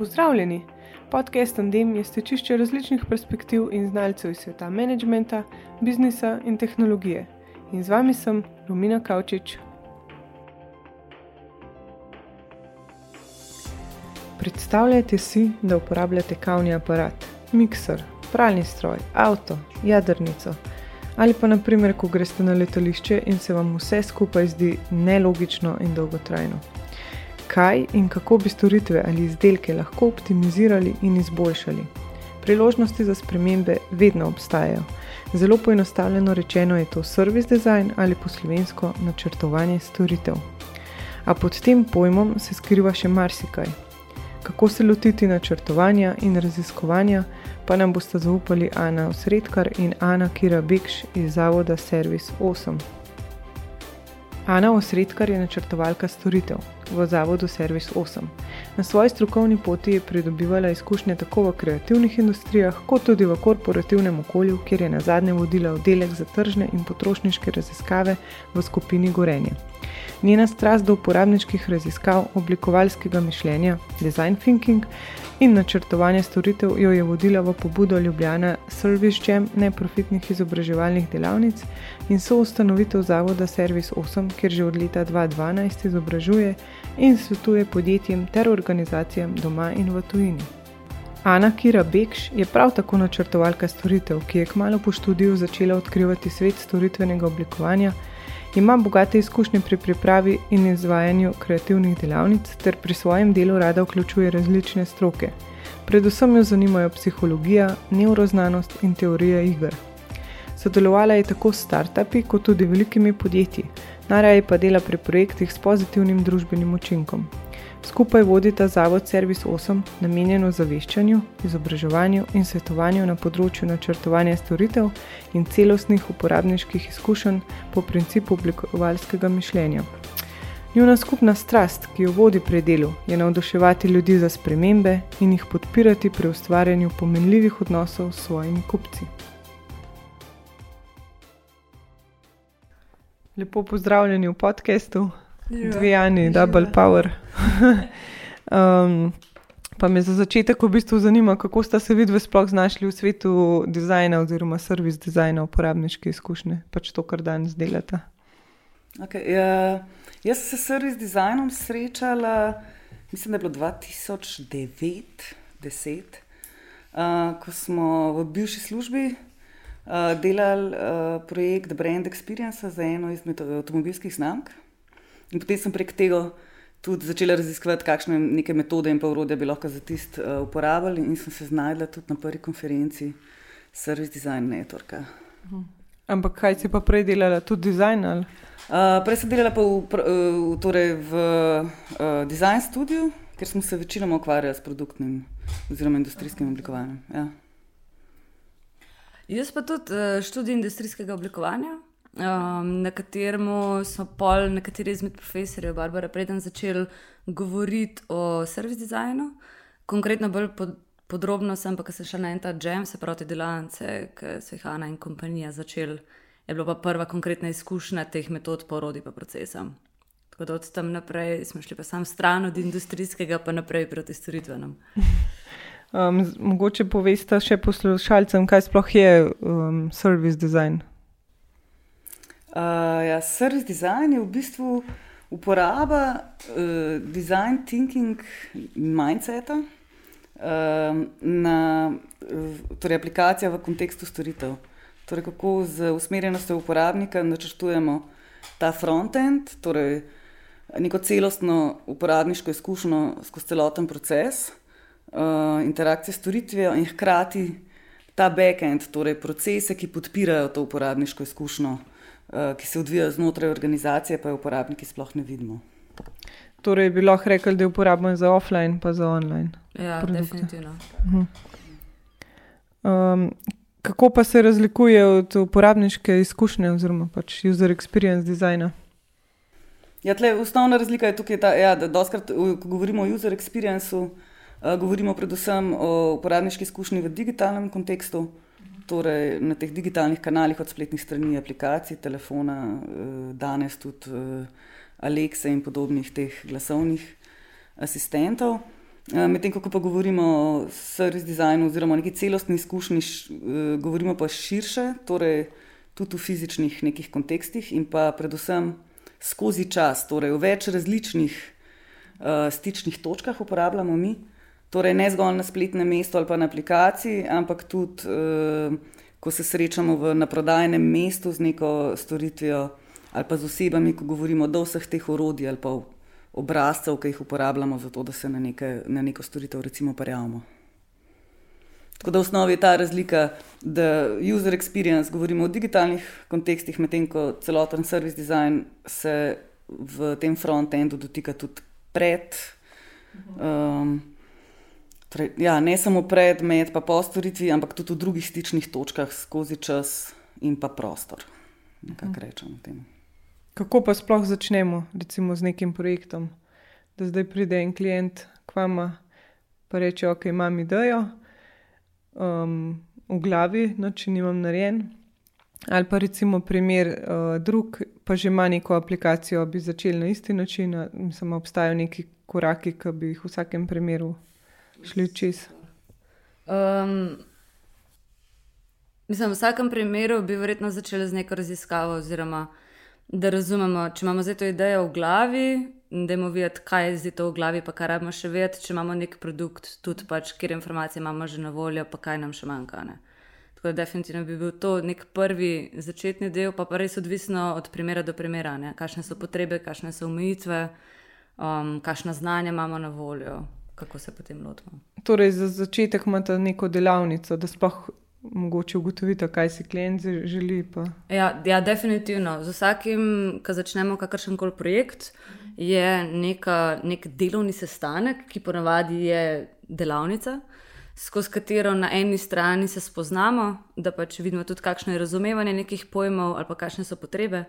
Pozdravljeni! Podcast Andem je stečišče različnih perspektiv in znalcev iz sveta menedžmenta, biznisa in tehnologije. In z vami sem Lumina Kavčič. Predstavljajte si, da uporabljate kavni aparat, mikser, pralni stroj, avto, jadrnico. Ali pa, naprimer, ko greste na letališče in se vam vse skupaj zdi nelogično in dolgotrajno kaj in kako bi storitve ali izdelke lahko optimizirali in izboljšali. Priložnosti za spremembe vedno obstajajo. Zelo poenostavljeno rečeno je to service design ali poslovensko načrtovanje storitev. A pod tem pojmom se skriva še marsikaj. Kako se lotiti načrtovanja in raziskovanja, pa nam boste zaupali Ana Osredkar in Ana Kira Bekš iz Zavoda Service 8. Ana Osredkar je načrtovalka storitev v Zavodu Service 8. Na svoji strokovni poti je pridobivala izkušnje tako v kreativnih industrijah, kot tudi v korporativnem okolju, kjer je na zadnje vodila oddelek za tržne in potrošniške raziskave v skupini Gorenje. Njena strast do uporabniških raziskav, oblikovalskega mišljenja, design thinking in načrtovanja storitev jo je vodila v pobudo Ljubljana Service Jam neprofitnih izobraževalnih delavnic in so ustanovitev Zavoda Service 8, kjer že od leta 2012 izobražuje in svetuje podjetjem ter organizacijam doma in v tujini. Ana Kira Bekš je prav tako načrtovalka storitev, ki je kmalo po študiju začela odkrivati svet storitvenega oblikovanja, ima bogate izkušnje pri pripravi in izvajanju kreativnih delavnic ter pri svojem delu rada vključuje različne stroke. Predvsem jo zanimajo psihologija, neuroznanost in teorija iger. Sodelovala je tako s startupi, kot tudi velikimi podjetji, najraje pa dela pri projektih s pozitivnim družbenim učinkom. Skupaj vodita Zavod Service 8, namenjen ozaveščanju, izobraževanju in svetovanju na področju načrtovanja storitev in celostnih uporabniških izkušenj po principu oblikovalskega mišljenja. Njuna skupna strast, ki jo vodi pri delu, je navduševati ljudi za spremembe in jih podpirati pri ustvarjanju pomenljivih odnosov s svojimi kupci. Lepo pozdravljeni v podkastu, ja. dve Jani, Double Power. um, pa me za začetek v bistvu zanima, kako ste se vidve sploh znašli v svetu dizajna oziroma servis dizajna, uporabniške izkušnje, pač to, kar danes delate. Okay, ja, jaz sem se s servis dizajnom srečala, mislim, da je bilo 2009-2010, uh, ko smo v bivši službi uh, delali uh, projekt Brand Experience za eno izmed avtomobilskih znamk. In potem sem prek tega tudi začela raziskovati, kakšne neke metode in pa urodja bi lahko za tist uh, uporabljali. In sem se znašla tudi na prvi konferenci Service Design Network. Mhm. Ampak kaj si pa prej delala, tudi dizajn? Uh, prej sem delala v, v, torej v uh, design studiu, ker smo se večinoma ukvarjali s produktnim oziroma industrijskim oblikovanjem. Ja. Jaz pa tudi uh, študij industrijskega oblikovanja, um, na katerem smo pol nekateri izmed profesorjev, Barbara, preden začeli govoriti o service designu. Konkretno bolj pod, podrobno sem pa, ker sem šel na en ta jam, se pravi delavnice, ki so jih Ana in kompanija začeli. Je bila pa prva konkretna izkušnja teh metod, porodi pa procesom. Tako da od tam naprej smo šli pa sam stran od industrijskega, pa naprej proti storitvenem. Um, mogoče poveste še poslušalcem, kaj sploh je um, service design. Uh, ja, service design je v bistvu uporaba uh, design thinking mindseta uh, na torej aplikacija v kontekstu storitev. Torej, kako z usmerjenostjo uporabnika načrtujemo ta frontend, torej neko celostno uporabniško izkušnjo skozi celoten proces uh, interakcije s storitvijo in hkrati ta backend, torej procese, ki podpirajo to uporabniško izkušnjo, uh, ki se odvijajo znotraj organizacije, pa je uporabniki sploh ne vidimo. Torej, bi lahko rekli, da je uporabno za offline, pa za online. Ja, produkte. definitivno. Um, kako pa se razlikuje od uporabniške izkušnje, oziroma pač user experience designa? Ja, tle, osnovna razlika je tukaj, ta, ja, da doskrat, ko govorimo o user experienceu, Eh, govorimo predvsem o uporabniški izkušnji v digitalnem kontekstu, torej na teh digitalnih kanalih, od spletnih strani, aplikacij, telefona, eh, danes tudi eh, Alexa in podobnih teh glasovnih asistentov. Medtem ko pa govorimo o service designu oziroma neki celostni izkušnji, govorimo pa širše, torej tudi v fizičnih nekih kontekstih in pa predvsem skozi čas, torej v več različnih uh, stičnih točkah uporabljamo mi. Torej, ne zgolj na spletnem mestu ali pa na aplikaciji, ampak tudi, uh, ko se srečamo v naprodajnem mestu z neko storitvijo ali pa z osebami, ko govorimo o vseh teh orodij ali pa obrazcev, ki jih uporabljamo za to, da se na, neke, na neko storitev recimo prijavimo. Tako da v osnovi je ta razlika, da user experience govorimo o digitalnih kontekstih, medtem ko celoten service design se v tem front-endu dotika tudi pred. Um, torej, ja, ne samo pred, med, pa po storitvi, ampak tudi v drugih stičnih točkah skozi čas in pa prostor. Mhm. Kako pa sploh začnemo recimo, z nekim projektom? Da zdaj pride en klient k vama in reče: Ok, imam idejo um, v glavi, noč nimam narejen. Ali pa recimo primer uh, drug, pa že ima neko aplikacijo, bi začeli na isti način, samo obstajajo neki koraki, ki bi jih v vsakem primeru šli čez. Um, mislim, v vsakem primeru bi verjetno začeli z neko raziskavo, oziroma da razumemo, če imamo zdaj to idejo v glavi, da imamo videti, kaj je zdaj to v glavi, pa kaj rabimo še vedeti, če imamo nek produkt, tudi pač, kjer informacije imamo že na voljo, pa kaj nam še manjka. Ne? Tako da, definitivno bi bil to nek prvi začetni del, pa pa res odvisno od primera do primera, ne? kakšne so potrebe, kakšne so omejitve, um, kakšna znanja imamo na voljo, kako se potem lotimo. Torej, za začetek imate neko delavnico, da sploh mogoče ugotovite, kaj si klient želi. Ja, ja, definitivno. Z vsakim, ko začnemo kakršen koli projekt, je neka, nek delovni sestanek, ki ponavadi je delavnica skozi katero na eni strani se spoznamo, da pač vidimo tudi, kakšno je razumevanje nekih pojmov ali pa kakšne so potrebe.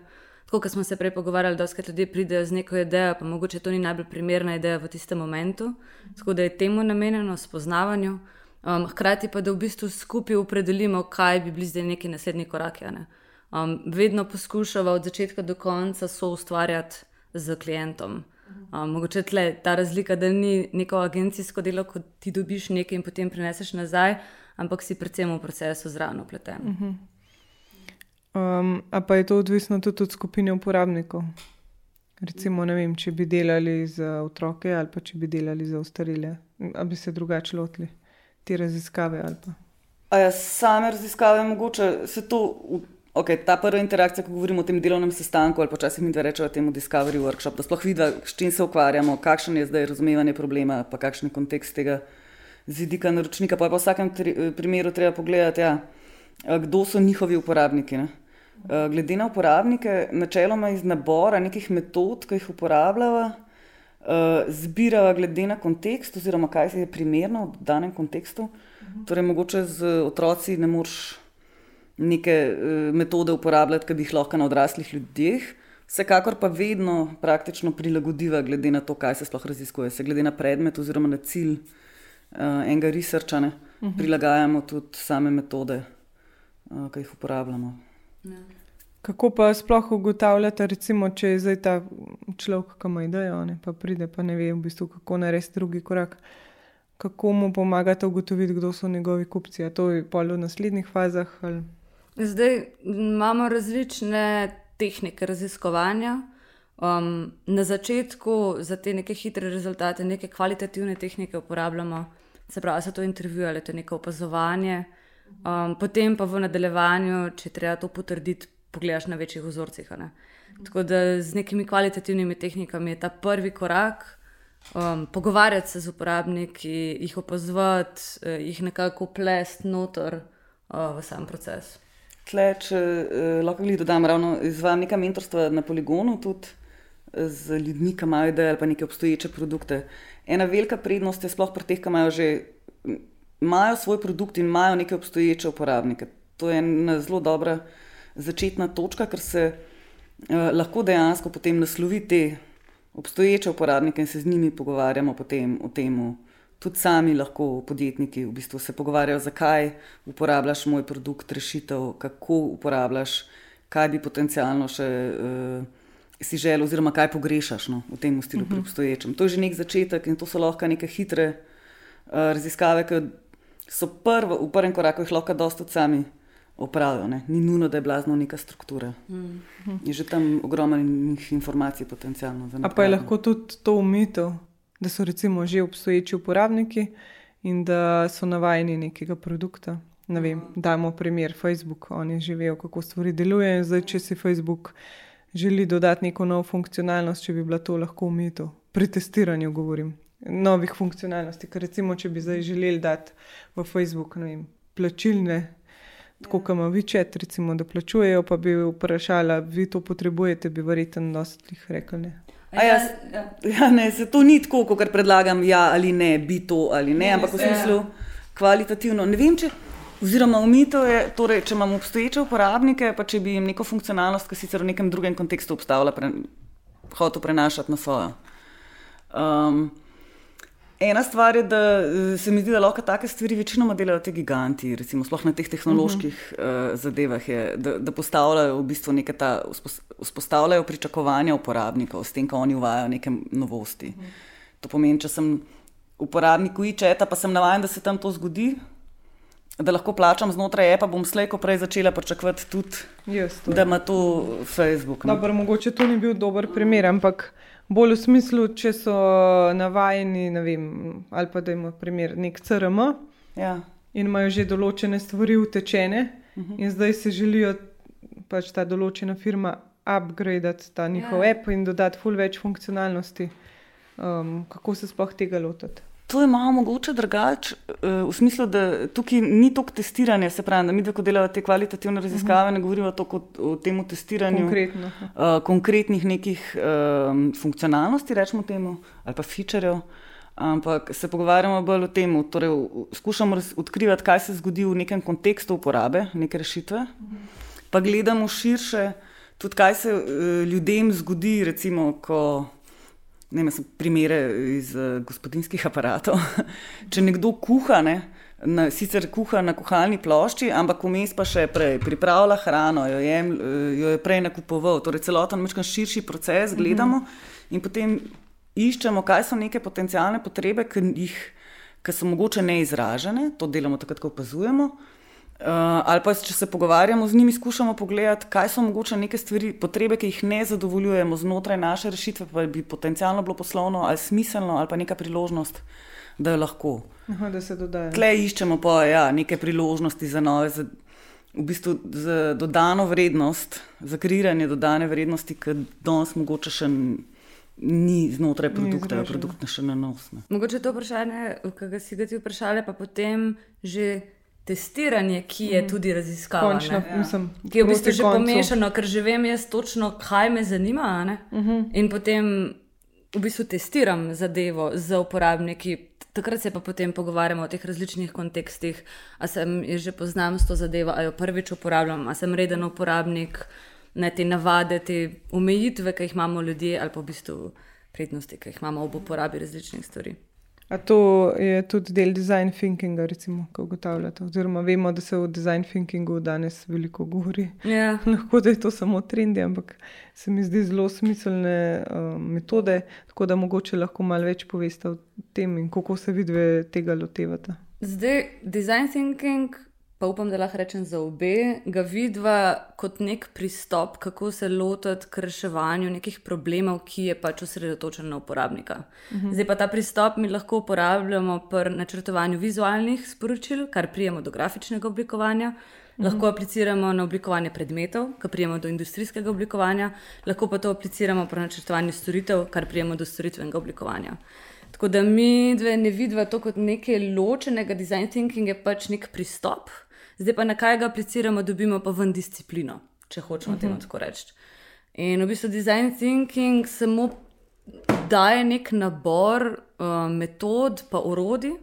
Tako kot smo se prej pogovarjali, da skrat ljudje pridejo z neko idejo, pa mogoče to ni najbolj primerna ideja v tistem momentu. Tako da je temu namenjeno spoznavanju, um, hkrati pa da v bistvu skupaj opredelimo, kaj bi bili zdaj neki naslednji koraki. Ne? Um, vedno poskušamo od začetka do konca so ustvarjati z klientom. Um, mogoče tle ta razlika, da ni neko agencijsko delo, ko ti dobiš nekaj in potem prineseš nazaj, ampak si predvsem v procesu zraven upleten. Uh -huh. Um, a pa je to odvisno tudi od skupine uporabnikov? Recimo, vem, če bi delali za otroke ali pa če bi delali za ostarile, ali bi se drugače lotili te raziskave. Ja, same raziskave, mogoče se to Okay, ta prva interakcija, ko govorimo o tem delovnem sestanku, ali počasi mi dve rečemo temu Discovery Workshop, da sploh vidimo, s čim se ukvarjamo, kakšen je zdaj razumevanje problema, pa kakšen je kontekst tega zidika naročnika. Pa je pa v vsakem tri, primeru treba pogledati, ja, kdo so njihovi uporabniki. Ne? Glede na uporabnike, načeloma iz nabora nekih metod, ki jih uporabljajo, zbirajo glede na kontekst, oziroma kaj je primerno v danem kontekstu. Torej, mogoče z otroci ne moreš neke uh, metode uporabljati, ki bi jih lahko na odraslih ljudeh. Vsekakor pa vedno praktično prilagodiva, glede na to, kaj se sploh raziskuje, se glede na predmet oziroma na cilj uh, enega researcha, uh mhm. -huh. prilagajamo tudi same metode, uh, ki jih uporabljamo. Ja. Kako pa sploh ugotavljate, recimo, če je zdaj ta človek, ki ima idejo, ne, pa pride, pa ne ve, v bistvu, kako narediti drugi korak. Kako mu pomagate ugotoviti, kdo so njegovi kupci? Je to pol v naslednjih fazah? Ali? Zdaj imamo različne tehnike raziskovanja. Um, na začetku za te neke hitre rezultate, neke kvalitativne tehnike uporabljamo, se pravi, so to intervjuje ali to neko opazovanje. Um, potem pa v nadaljevanju, če treba to potrditi, pogledaš na večjih vzorcih. Tako da z nekimi kvalitativnimi tehnikami je ta prvi korak. Um, pogovarjati se z uporabniki, jih opazovati, eh, jih nekako plesti noter uh, v sam proces. Tle, če eh, lahko jih dodam, ravno izvajam nekaj mentorstva na poligonu, tudi eh, z ljudmi, ki imajo ideje ali pa neke obstoječe produkte. Ena velika prednost je sploh pri teh, ki imajo že imajo svoj produkt in imajo neke obstoječe uporabnike. To je ena zelo dobra začetna točka, ker se eh, lahko dejansko potem naslovi te obstoječe uporabnike in se z njimi pogovarjamo potem o tem tudi sami lahko podjetniki v bistvu se pogovarjajo, zakaj uporabljaš moj produkt, rešitev, kako uporabljaš, kaj bi potencialno še uh, si želel, oziroma kaj pogrešaš no, v tem stilu uh -huh. pri mhm. obstoječem. To je že nek začetek in to so lahko neke hitre raziskave, ki so prvo, v prvem koraku jih lahko dosta sami opravijo. Ne? Ni nujno, da je blazno neka struktura. Mm. Je že tam ogromno informacij potencijalno. A pa je lahko tudi to umitev, da so recimo že obstoječi uporabniki in da so navajeni nekega produkta. Ne vem, dajmo primer Facebook, oni živijo, kako stvari delujejo. Zdaj, če si Facebook želi dodati neko novo funkcionalnost, če bi bila to lahko umitev, pri testiranju govorim. Novih funkcionalnosti, ker recimo, če bi zdaj želeli dati v Facebook vem, plačilne tako kot ima vičet, recimo, da plačujejo, pa bi vprašala, vi to potrebujete, bi verjetno dosti jih rekli. Ne. Ja, jaz, ja. Ja, ne, se to ni tako, kot predlagam, ja ali ne, bi to ali ne, ne ampak v smislu ja. kvalitativno. Ne vem, če, oziroma umitev je, torej, če imamo obstoječe uporabnike, pa če bi jim neko funkcionalnost, ki sicer v nekem drugem kontekstu obstavlja, pre, hotel prenašati na svojo. Um, Ena stvar je, da eh, se mi zdi, da lahko take stvari večinoma delajo ti giganti, recimo sploh na teh tehnoloških uh -huh. uh, zadevah, je, da, da postavljajo v bistvu neke ta, vzpostavljajo pričakovanja uporabnikov s tem, ko oni uvajajo neke novosti. Uh -huh. To pomeni, če sem uporabnik WeChat, pa sem navaden, da se tam to zgodi, da lahko plačam znotraj EPA, bom slejko prej začela pričakovati tudi, yes, da ima to Facebook. Dobro, mogoče to ni bil dober primer, ampak bolj v smislu, če so navajeni, vem, ali pa da imajo primer nek CRM ja. in imajo že določene stvari utečene, uh mhm. -huh. in zdaj se želijo pač ta določena firma upgraditi ta njihov ja. app in dodati ful več funkcionalnosti. Um, kako se sploh tega lotiti? To je malo mogoče drugače, eh, v smislu, da tukaj ni toliko testiranja, se pravi, da mi, ko delamo te kvalitativne raziskave, ne govorimo toliko o tem testiranju Konkretno. uh, konkretnih nekih um, funkcionalnosti, rečemo temu, ali pa featurejev, ampak se pogovarjamo bolj o tem, torej skušamo odkrivati, kaj se zgodi v nekem kontekstu uporabe neke rešitve, pa gledamo širše, tudi kaj se uh, ljudem zgodi, recimo, ko ne vem, primere iz uh, gospodinskih aparatov. Če nekdo kuha, ne, na, sicer kuha na kuhalni plošči, ampak vmes pa še prej pripravlja hrano, jo, jem, uh, jo je prej nakupoval. Torej, celoten nekaj širši proces gledamo mm -hmm. in potem iščemo, kaj so neke potencijalne potrebe, ki so mogoče neizražene, to delamo takrat, ko opazujemo. Uh, ali pa če se pogovarjamo z njimi, skušamo pogledati, kaj so mogoče neke stvari, potrebe, ki jih ne zadovoljujemo znotraj naše rešitve, pa bi potencialno bilo poslovno ali smiselno, ali pa neka priložnost, da jo lahko. Aha, da se dodaja. Tle iščemo pa ja, neke priložnosti za nove, za, v bistvu za dodano vrednost, za kreiranje dodane vrednosti, ki danes mogoče še. Ni znotraj produkta, je produkt še na nos. Mogoče to vprašanje, ki si ga ti vprašali, pa potem že testiranje, ki je mhm. tudi raziskava. Končno, mislim, ki je v bistvu že pomešano, ker že vem jaz točno, kaj me zanima. Uh mhm. -huh. In potem v bistvu testiram zadevo za uporabniki. Takrat se pa potem pogovarjamo o teh različnih kontekstih, ali sem že poznam s to zadevo, ali jo prvič uporabljam, ali sem reden uporabnik, ne te navade, te omejitve, ki jih imamo ljudje, ali pa v bistvu prednosti, ki jih imamo ob uporabi različnih stvari. A to je tudi del design thinkinga, recimo, ko ugotavljate. Oziroma, vemo, da se o design thinkingu danes veliko govori. Ja. Lahko da je to samo trendi, ampak se mi zdi zelo smiselne uh, metode, tako da mogoče lahko malo več poveste o tem in kako se vidi tega lotevate. Zdaj, design thinking pa upam, da lahko rečem za obe, ga vidva kot nek pristop, kako se lotiti k reševanju nekih problemov, ki je pač osredotočen na uporabnika. Uh mhm. -huh. Zdaj pa ta pristop mi lahko uporabljamo pri načrtovanju vizualnih sporočil, kar prijemo do grafičnega oblikovanja. Uh -huh. Lahko apliciramo na oblikovanje predmetov, kar prijemo do industrijskega oblikovanja, lahko pa to apliciramo pri načrtovanju storitev, kar prijemo do storitvenega oblikovanja. Tako da mi dve ne vidimo to kot nekaj ločenega, design thinking je pač nek pristop, zdaj pa na kaj ga apliciramo, dobimo pa ven disciplino, če hočemo uh -huh. temu mhm. tako reči. In v bistvu design thinking samo daje nek nabor uh, metod, pa orodij,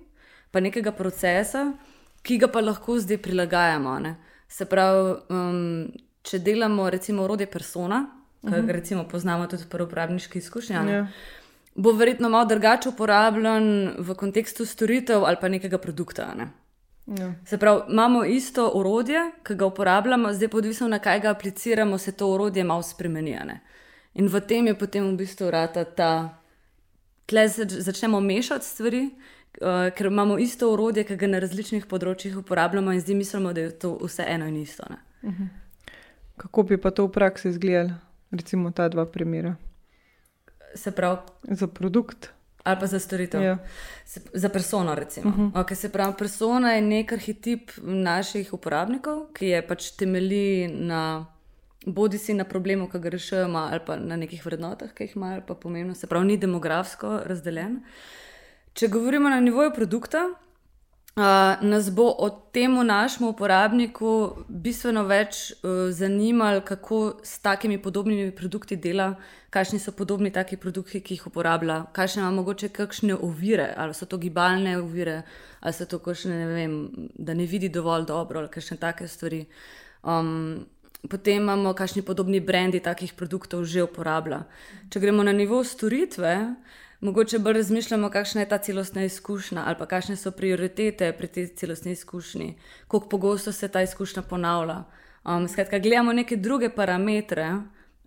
pa nekega procesa, ki ga pa lahko zdaj prilagajamo. Ne? Se pravi, um, če delamo recimo orodje persona, uh -huh. ki ga mhm. recimo poznamo tudi v uporabniški izkušnji. Ja. Bo verjetno malo drugače uporabljen v kontekstu storitev ali pa nekega produkta. Ne? Ja. Se pravi, imamo isto orodje, ki ga uporabljamo, zdaj pa odvisno na kaj ga apliciramo, se to orodje malo spremeni. In v tem je potem v bistvu rata ta tle začnemo mešati stvari, uh, ker imamo isto urodje, ki ga na različnih področjih uporabljamo in zdaj mislimo, da je to vse eno in isto. Uh mhm. -huh. Kako bi pa to v praksi izgledalo, recimo ta dva primera? Se pravi, za produkt. Ali pa za storitev. Ja. Se, za persono, recimo. Uh -huh. okay, se pravi, persona je nek arhetip naših uporabnikov, ki je pač temelji na bodi si na problemu, ki ga rešujemo, ali pa na nekih vrednotah, ki jih imajo, ali pa pomembno, se pravi, ni demografsko razdeljen. Če govorimo na nivoju produkta, nas bo o tem našemu uporabniku bistveno več uh, zanimalo, kako s takimi podobnimi produkti dela, kakšni so podobni taki produkti, ki jih uporablja, kakšne ima mogoče kakšne ovire, ali so to gibalne ovire, ali so to kakšne, ne vem, da ne vidi dovolj dobro, ali kakšne take stvari. Um, potem imamo kakšni podobni brendi takih produktov že uporablja. Če gremo na nivo storitve, mogoče bolj razmišljamo, kakšna je ta celostna izkušnja ali pa kakšne so prioritete pri tej celostni izkušnji, kako pogosto se ta izkušnja ponavlja. Um, skratka, gledamo neke druge parametre,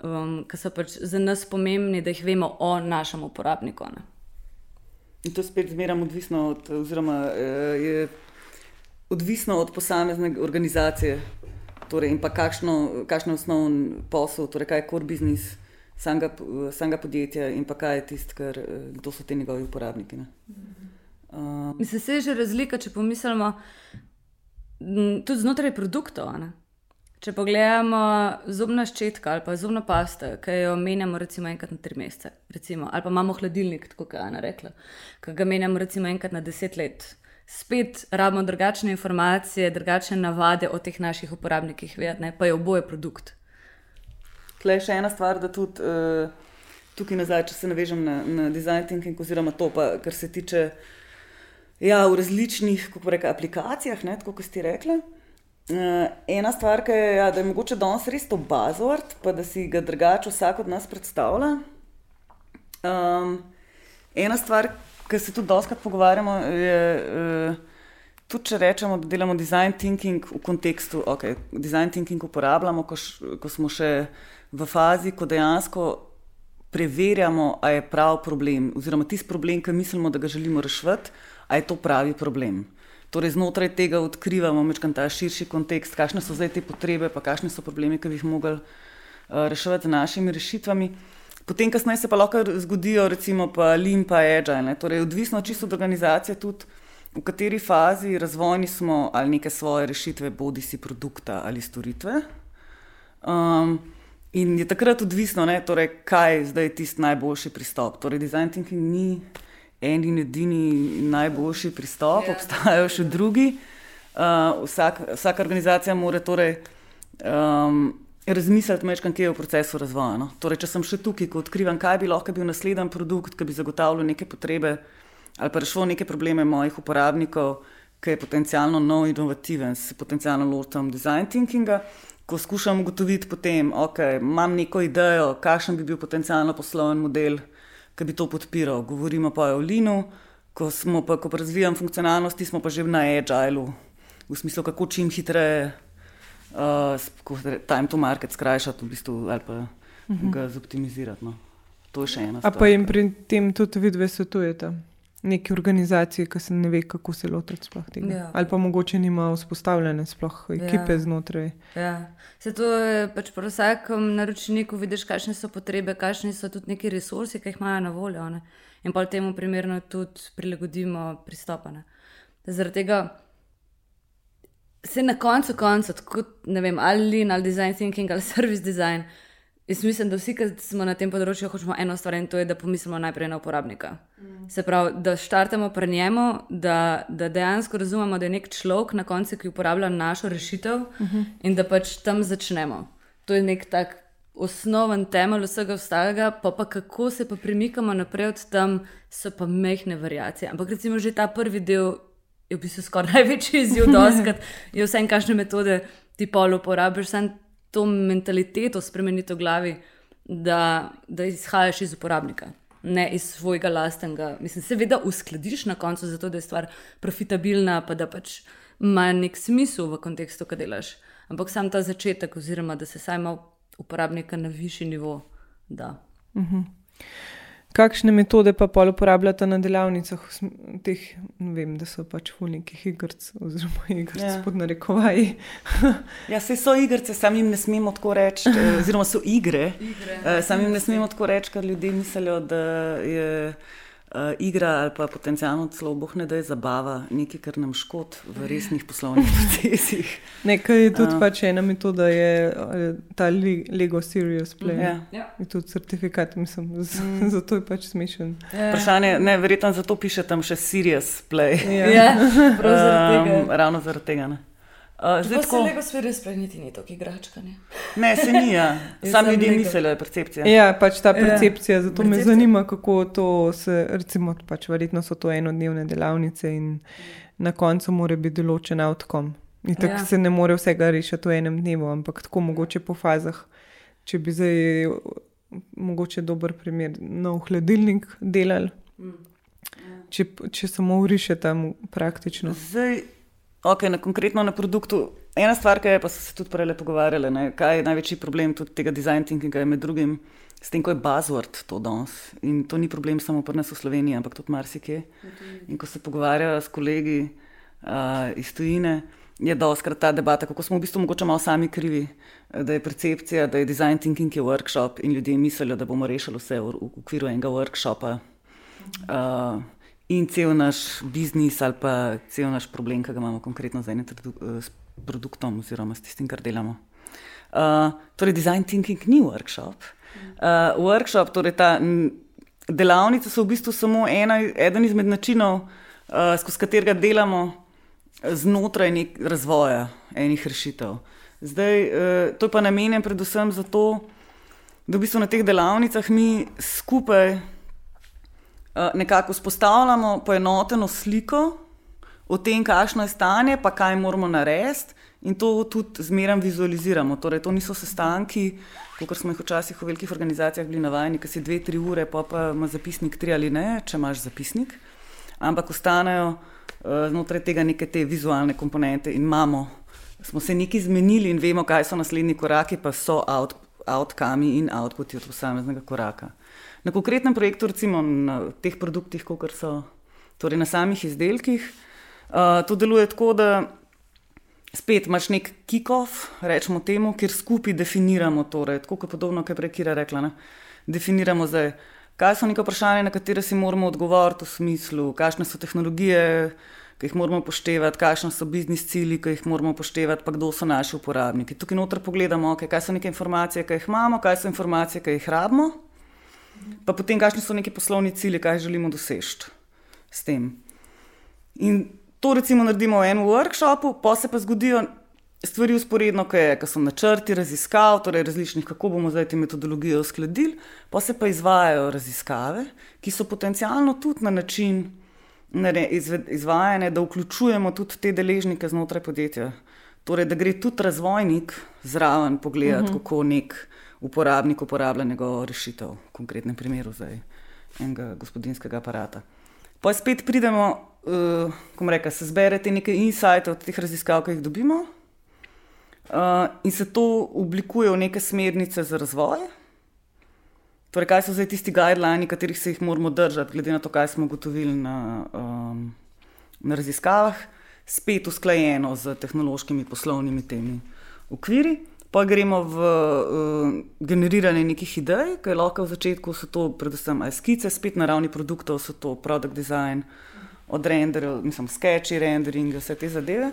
um, ki so pač za nas pomembni, da jih vemo o našem uporabniku. Ne? In to spet zmeraj odvisno od, oziroma, eh, je odvisno od posamezne organizacije. Torej, in pa kakšno, kakšno osnovni posel, torej kaj je core business samega, samega podjetja in pa kaj je tisto, kdo so ti njegovi uporabniki. Um, Mislim, se je že razlika, če pomislimo tudi znotraj produktov. Ne? Če pogledamo zobna ščetka ali pa zobna pasta, ki jo menjamo recimo enkrat na tri mesece, recimo, ali pa imamo hladilnik, tako kot je Ana rekla, ki ga menjamo recimo enkrat na deset let spet rabimo drugačne informacije, drugačne navade o teh naših uporabnikih, vedne, pa je oboje produkt. Tle je še ena stvar, da tudi uh, tukaj nazaj, če se navežem na, na design thinking, oziroma to, pa, kar se tiče ja, v različnih reka, aplikacijah, ne, tako kot ste rekli. Uh, ena stvar, je, ja, da je mogoče danes res to bazovart, pa da si ga drugače vsak od nas predstavlja. Um, ena stvar, ki se tudi doskrat pogovarjamo, je uh, tudi, če rečemo, da delamo design thinking v kontekstu, okay, design thinking uporabljamo, ko, š, ko smo še v fazi, ko dejansko preverjamo, ali je prav problem, oziroma tisti problem, ki mislimo, da ga želimo rešiti, ali je to pravi problem. Torej, znotraj tega odkrivamo ta širši kontekst, kakšne so zdaj te potrebe, pa kakšne so problemi, ki bi jih mogli uh, reševati z našimi rešitvami. Potem, kasneje se pa lahko zgodijo, recimo, pa Lean, pa Agile. Torej, odvisno čisto od organizacije, tudi v kateri fazi razvojni smo ali neke svoje rešitve, bodi si produkta ali storitve. Um, in je takrat odvisno, ne, torej, kaj je zdaj tisti najboljši pristop. Torej, design thinking ni en in edini najboljši pristop, yeah. Ja. obstajajo še drugi. Uh, vsak, vsaka organizacija mora torej. Um, razmisliti, mečkam, kje je v procesu razvoja. No? Torej, če sem še tukaj, ko odkrivam, kaj bi lahko bil naslednji produkt, ki bi zagotavljal neke potrebe ali pa rešil neke probleme mojih uporabnikov, ki je potencialno nov, inovativen, se potencialno lotim design thinkinga. Ko skušam ugotoviti, potem, okay, imam neko idejo, kakšen bi bil potencialno poslovni model, ki bi to podpiral. Govorimo pa o Linu, ko, pa, ko pa razvijam funkcionalnosti, smo pa že na Agilu, v smislu, kako čim hitreje uh, time to market skrajšati v bistvu, ali pa uh -huh. ga zoptimizirati. No. To je še ena stvar. A pa jim pri tem tudi vidve svetujete? Neki organizaciji, ki se ne ve, kako se lotiti tega. Ja. Ali pa mogoče nima vzpostavljene sploh ekipe ja. znotraj. Ja. Se to je pač pri vsakem naročniku, vidiš, kakšne so potrebe, kakšni so tudi neki resursi, ki jih imajo na voljo. Ne? In pa temu primerno tudi prilagodimo pristopane. Zaradi tega se na koncu, koncu tako, ne vem, ali lean, ali design thinking, ali service design. Jaz mislim, da vsi, ki smo na tem področju, hočemo eno stvar in to je, da pomislimo najprej na uporabnika. Mm. Se pravi, da štartamo pri njemu, da, da dejansko razumemo, da je nek človek na koncu, ki uporablja našo rešitev mm -hmm. in da pač tam začnemo. To je nek tak osnoven temelj vsega ostalega, pa pa kako se pa premikamo naprej od tam, so pa mehne variacije. Ampak recimo že ta prvi del je v bistvu skoraj največji izziv, da je vse en kakšne metode ti pol uporabiš, to mentaliteto spremeniti v glavi, da, da izhajaš iz uporabnika. Ne iz svojega lastnega, mislim, seveda uskladiš na koncu, zato da je stvar profitabilna, pa da pač ima nek smisel v kontekstu, kaj delaš. Ampak sam ta začetek, oziroma da se saj ima uporabnika na višji nivo. Da. Uh mhm. -huh. Kakšne metode pa pol uporabljate na delavnicah, teh, ne vem, da so pač v nekih igrc, oziroma igrc Ja. pod narekovaji. Ja, se so igrice, sam jim ne smemo tako reči, eh, oziroma so igre. Igre. Eh, Sam jim ne smemo tako reči, ker ljudje mislijo, da je uh, igra ali pa potencialno celo boh ne da je zabava, nekaj, kar nam škod v resnih poslovnih procesih. Nekaj je tudi A. pač ena metoda, je eh, ta Le- Lego Serious Play. Ja. Ja. Je tudi certifikat, mislim, Mm. zato je pač smešen. Vprašanje, ne, verjetno zato piše tam še serious play. Ja. Ja, prav zaradi Um, tega. ravno zaradi tega. Ne. Uh, zdaj, ko se tako, Lego sferi spreniti, ni to igračka. Ne? ne, se ni. Ja. Sam ljudje Lego. mislijo, da je percepcija. Ja, pač ta Ja. percepcija, zato me Percepcija. zanima, kako to se, recimo, pač verjetno so to enodnevne delavnice in na koncu mora biti določen outcome. In tako Ja. ja. se ne more vsega rešiti v enem dnevu, ampak tako mogoče po fazah. Če bi zdaj mogoče dober primer, nov hladilnik delali, če, če samo uriše tam praktično. Zdaj, okay, na konkretno na produktu. Ena stvar, ki je, pa so se tudi prej pogovarjali, ne, kaj je največji problem tudi tega design thinkinga, je med drugim s tem, ko je buzzword to danes. In to ni problem samo pri nas v Sloveniji, ampak tudi marsikje. In ko se pogovarjajo s kolegi uh, iz tujine, je doskrat ta debata, kako smo v bistvu mogoče malo sami krivi, da je percepcija, da je design thinking je workshop in ljudje mislijo, da bomo rešili vse v, v okviru enega workshopa. Uh, in cel naš biznis ali pa cel naš problem, ki ga imamo konkretno z enim produktom oziroma s tistim, kar delamo. Uh, torej, design thinking ni workshop. Uh, workshop, torej ta m, delavnice so v bistvu samo ena, eden izmed načinov, uh, skozi katerega delamo znotraj nek razvoja enih rešitev. Zdaj, uh, to je pa namenjen predvsem zato, da v bistvu na teh delavnicah mi skupaj nekako vzpostavljamo poenoteno sliko o tem, kakšno je stanje, pa kaj moramo narediti, in to tudi zmeraj vizualiziramo. Torej, to niso sestanki, kot smo jih včasih v velikih organizacijah bili navajeni, ki si dve, tri ure, pa pa ima zapisnik tri ali ne, če imaš zapisnik. Ampak ostanejo uh, znotraj tega neke te vizualne komponente in imamo, smo se nekaj zmenili in vemo, kaj so naslednji koraki, pa so out, outcomi in outputi od posameznega koraka. Na konkretnem projektu, recimo na teh produktih, kot so torej na samih izdelkih, uh, to deluje tako, da spet imaš nek kick-off, rečemo temu, kjer skupaj definiramo, torej, tako kot podobno, kot je prej Kira rekla. Ne? Definiramo zdaj, kaj so neka vprašanja, na katere si moramo odgovoriti v smislu, kakšne so tehnologije, ki jih moramo upoštevati, kakšne so biznis cilji, ki jih moramo upoštevati, pa kdo so naši uporabniki. Tukaj noter pogledamo, okay, kaj so neke informacije, ki jih imamo, kaj so informacije, ki jih rabimo pa potem, kakšni so neki poslovni cilji, kaj želimo doseči s tem. In to recimo naredimo v enem workshopu, pa se pa zgodijo stvari usporedno, ki so načrti raziskav, torej različnih, kako bomo zdaj te metodologije uskladili, pa se pa izvajajo raziskave, ki so potencialno tudi na način izvajane, da vključujemo tudi te deležnike znotraj podjetja. Torej, da gre tudi razvojnik zraven pogledati, uh -huh. kako nek uporabnik uporablja njegovo rešitev, v konkretnem primeru zdaj enega gospodinskega aparata. Pa spet pridemo, uh, ko reka, se zberete nekaj insight od teh raziskav, ki jih dobimo, uh, in se to oblikuje v neke smernice za razvoj. Torej, kaj so zdaj tisti guidelini, katerih se jih moramo držati, glede na to, kaj smo ugotovili na, um, na raziskavah, spet usklajeno z tehnološkimi poslovnimi temi okviri. Pa gremo v uh, generiranje nekih idej, ki je lahko v začetku so to predvsem skice, spet na ravni produktov so to product design, od renderja, mislim, sketchi, rendering, vse te zadeve.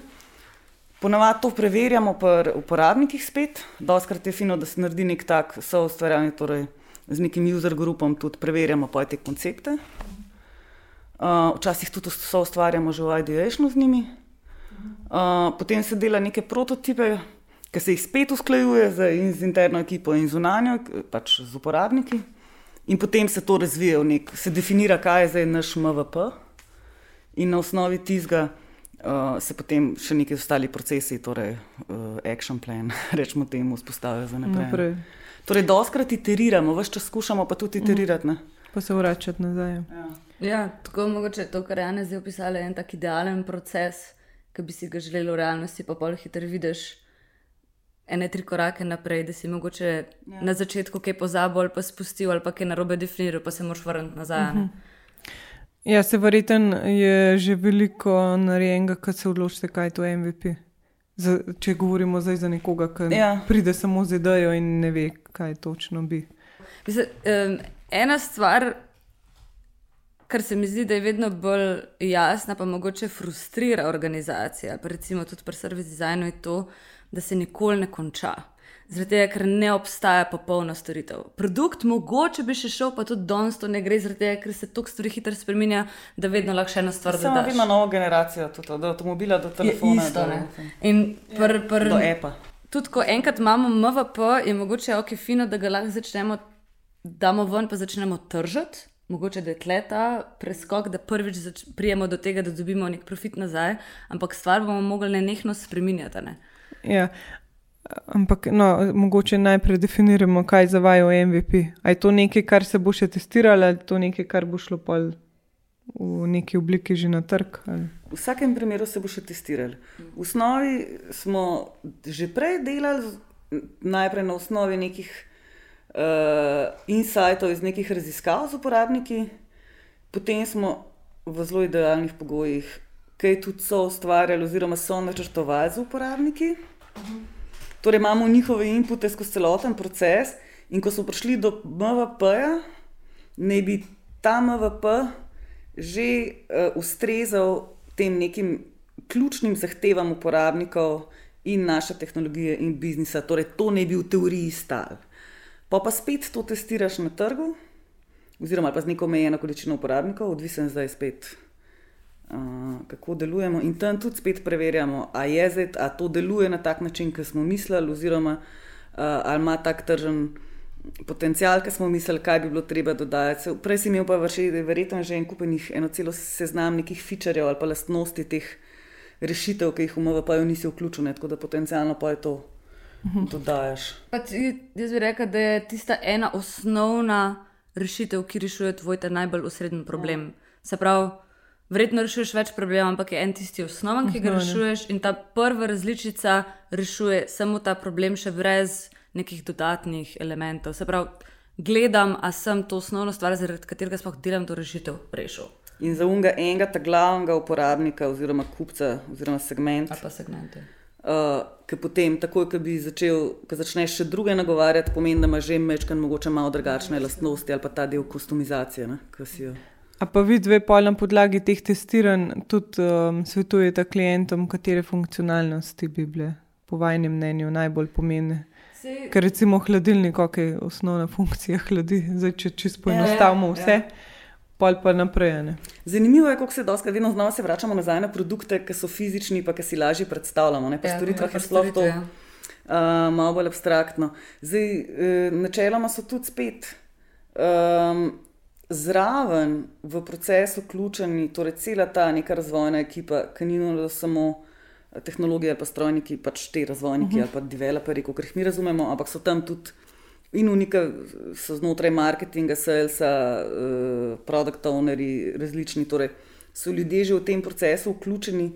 Ponavadi to preverjamo pri uporabnikih spet, doskrat je fino, da se naredi nek tak soustvarjalni, torej z nekim user grupom tudi preverjamo te koncepte. Uh, včasih tudi soustvarjamo že v ideationu z njimi. Uh, potem se dela neke prototipe, ki se jih spet usklajuje z, in z interno ekipo in zunanjo, pač z uporabniki. In potem se to razvije v nek, se definira, kaj je zdaj naš MVP, in na osnovi tizga uh, se potem še neki ostali procesi, torej uh, action plan, rečemo temu, vzpostavijo za naprej. Naprej. Torej, doskrat iteriramo, vse čas skušamo pa tudi iterirati. Ne? Pa se vračati nazaj. Ja. Ja, tako mogoče to, kar je Jana zdaj opisala, je en tak idealen proces, ki bi si ga želeli v realnosti, pa pol hitro vidiš ene tri korake naprej, da si mogoče ja. na začetku kaj pozabil ali pa spustil ali pa kaj narobe definiral, pa se moraš vrniti nazaj. Uh -huh. Ja, se verjeten je že veliko narejenega, kad se odločite, kaj je to MVP. Za, če govorimo zdaj za nekoga, ki ja. pride samo z idejo in ne ve, kaj točno bi. Mislim, um, ena stvar, kar se mi zdi, da je vedno bolj jasna, pa mogoče frustrira organizacija, pa recimo tudi pri service designu, je to, da se nikoli ne konča. Zaradi tega, ker ne obstaja popolna storitev. Produkt mogoče bi še šel, pa tudi danes to ne gre, zaradi tega, ker se toliko stvari hitro spremenja, da vedno lahko še ena stvar dodaš. Samo ima novo generacijo, tudi od avtomobila do telefona. Isto, do, In pr, pr, do EPA. Tudi ko enkrat imamo MVP, je mogoče ok, fino, da ga lahko začnemo, damo ven, pa začnemo tržiti mogoče da je tleta preskok, da prvič prijemo do tega, da dobimo nek profit nazaj, ampak stvar bomo mogli ne nehno spremenjati. Ne? Ja. Ampak, no, mogoče najprej definiramo, kaj za vajo MVP. Je to nekaj, kar se bo še testiralo, ali je to nekaj, kar bo šlo v neki obliki že na trg? Ali? V vsakem primeru se bo še testiralo. V osnovi smo že prej delali, najprej na osnovi nekih uh, insightov iz nekih raziskav z uporabniki, potem smo v zelo idealnih pogojih, kaj tudi so ustvarjali, oziroma so načrtovali z uporabniki. Torej, imamo njihove inpute skozi celoten proces, in ko smo prišli do MVP-ja, ne bi ta MVP že uh, ustrezal tem nekim ključnim zahtevam uporabnikov in naše tehnologije in biznisa. Torej, to ne bi v teoriji stalo pa pa spet to testiraš na trgu, oziroma pa z neko omejeno količino uporabnikov, odvisen zdaj spet. Uh, kako delujemo, in tam tudi spet preverjamo, ali je zdaj, ali to deluje na tak način, kot smo mislili, oziroma uh, ali ima tak tržen potencial, ki smo mislili, kaj bi bilo treba dodati. Prej si imel pa verjetno že en kupenih, eno celo seznam nekih featurejev ali pa lastnosti teh rešitev, ki jih v MVP-ju nisi vključen, tako da potencialno pa je to dodajaš. Jaz bi rekel, da je tista ena osnovna rešitev, ki rešuje tvoj najbolj osrednji problem. Ja. Se pravi, verjetno rešuješ več problemov, ampak je en tisti osnoven, ki ga rešuješ, in ta prva različica rešuje samo ta problem, še brez nekih dodatnih elementov. Se pravi, gledam, a sem to osnovno stvar, zaradi katerega sploh delam to rešitev, rešil. In za unga enega, ta glavnega uporabnika, oziroma kupca, oziroma segment. Ali pa segmente. Uh, ki potem, takoj, ko bi začel, ko začneš še druge nagovarjati, pomeni, da imaš že mečkan, mogoče malo drugačne lastnosti ali pa ta del kustomizacije. A pa vi dve pol na podlagi teh testiranj tudi um, svetujete klientom, katere funkcionalnosti bi bile po vašem mnenju najbolj pomembne? Ker recimo hladilnik, ok, osnovna funkcija hladi, zdaj če čisto poenostavimo ja, vse. Ja, ja pol pa naprej. Ne? Zanimivo je, kako se dosti vedno znova se vračamo nazaj na produkte, ki so fizični, pa ki si lažje predstavljamo. Po ja, storitvah je sploh to uh, malo bolj abstraktno. Zdaj, uh, načeloma so tudi spet um, zraven v proces vključeni, torej cela ta neka razvojna ekipa, ki ni nujno samo. Tehnologije ali pa strojniki, pač te razvojniki uh mhm. -huh. ali pa developerji, kot jih mi razumemo, ampak so tam tudi In unika so znotraj marketinga, salesa, uh, product ownerji, različni. Torej, so ljudje že v tem procesu vključeni.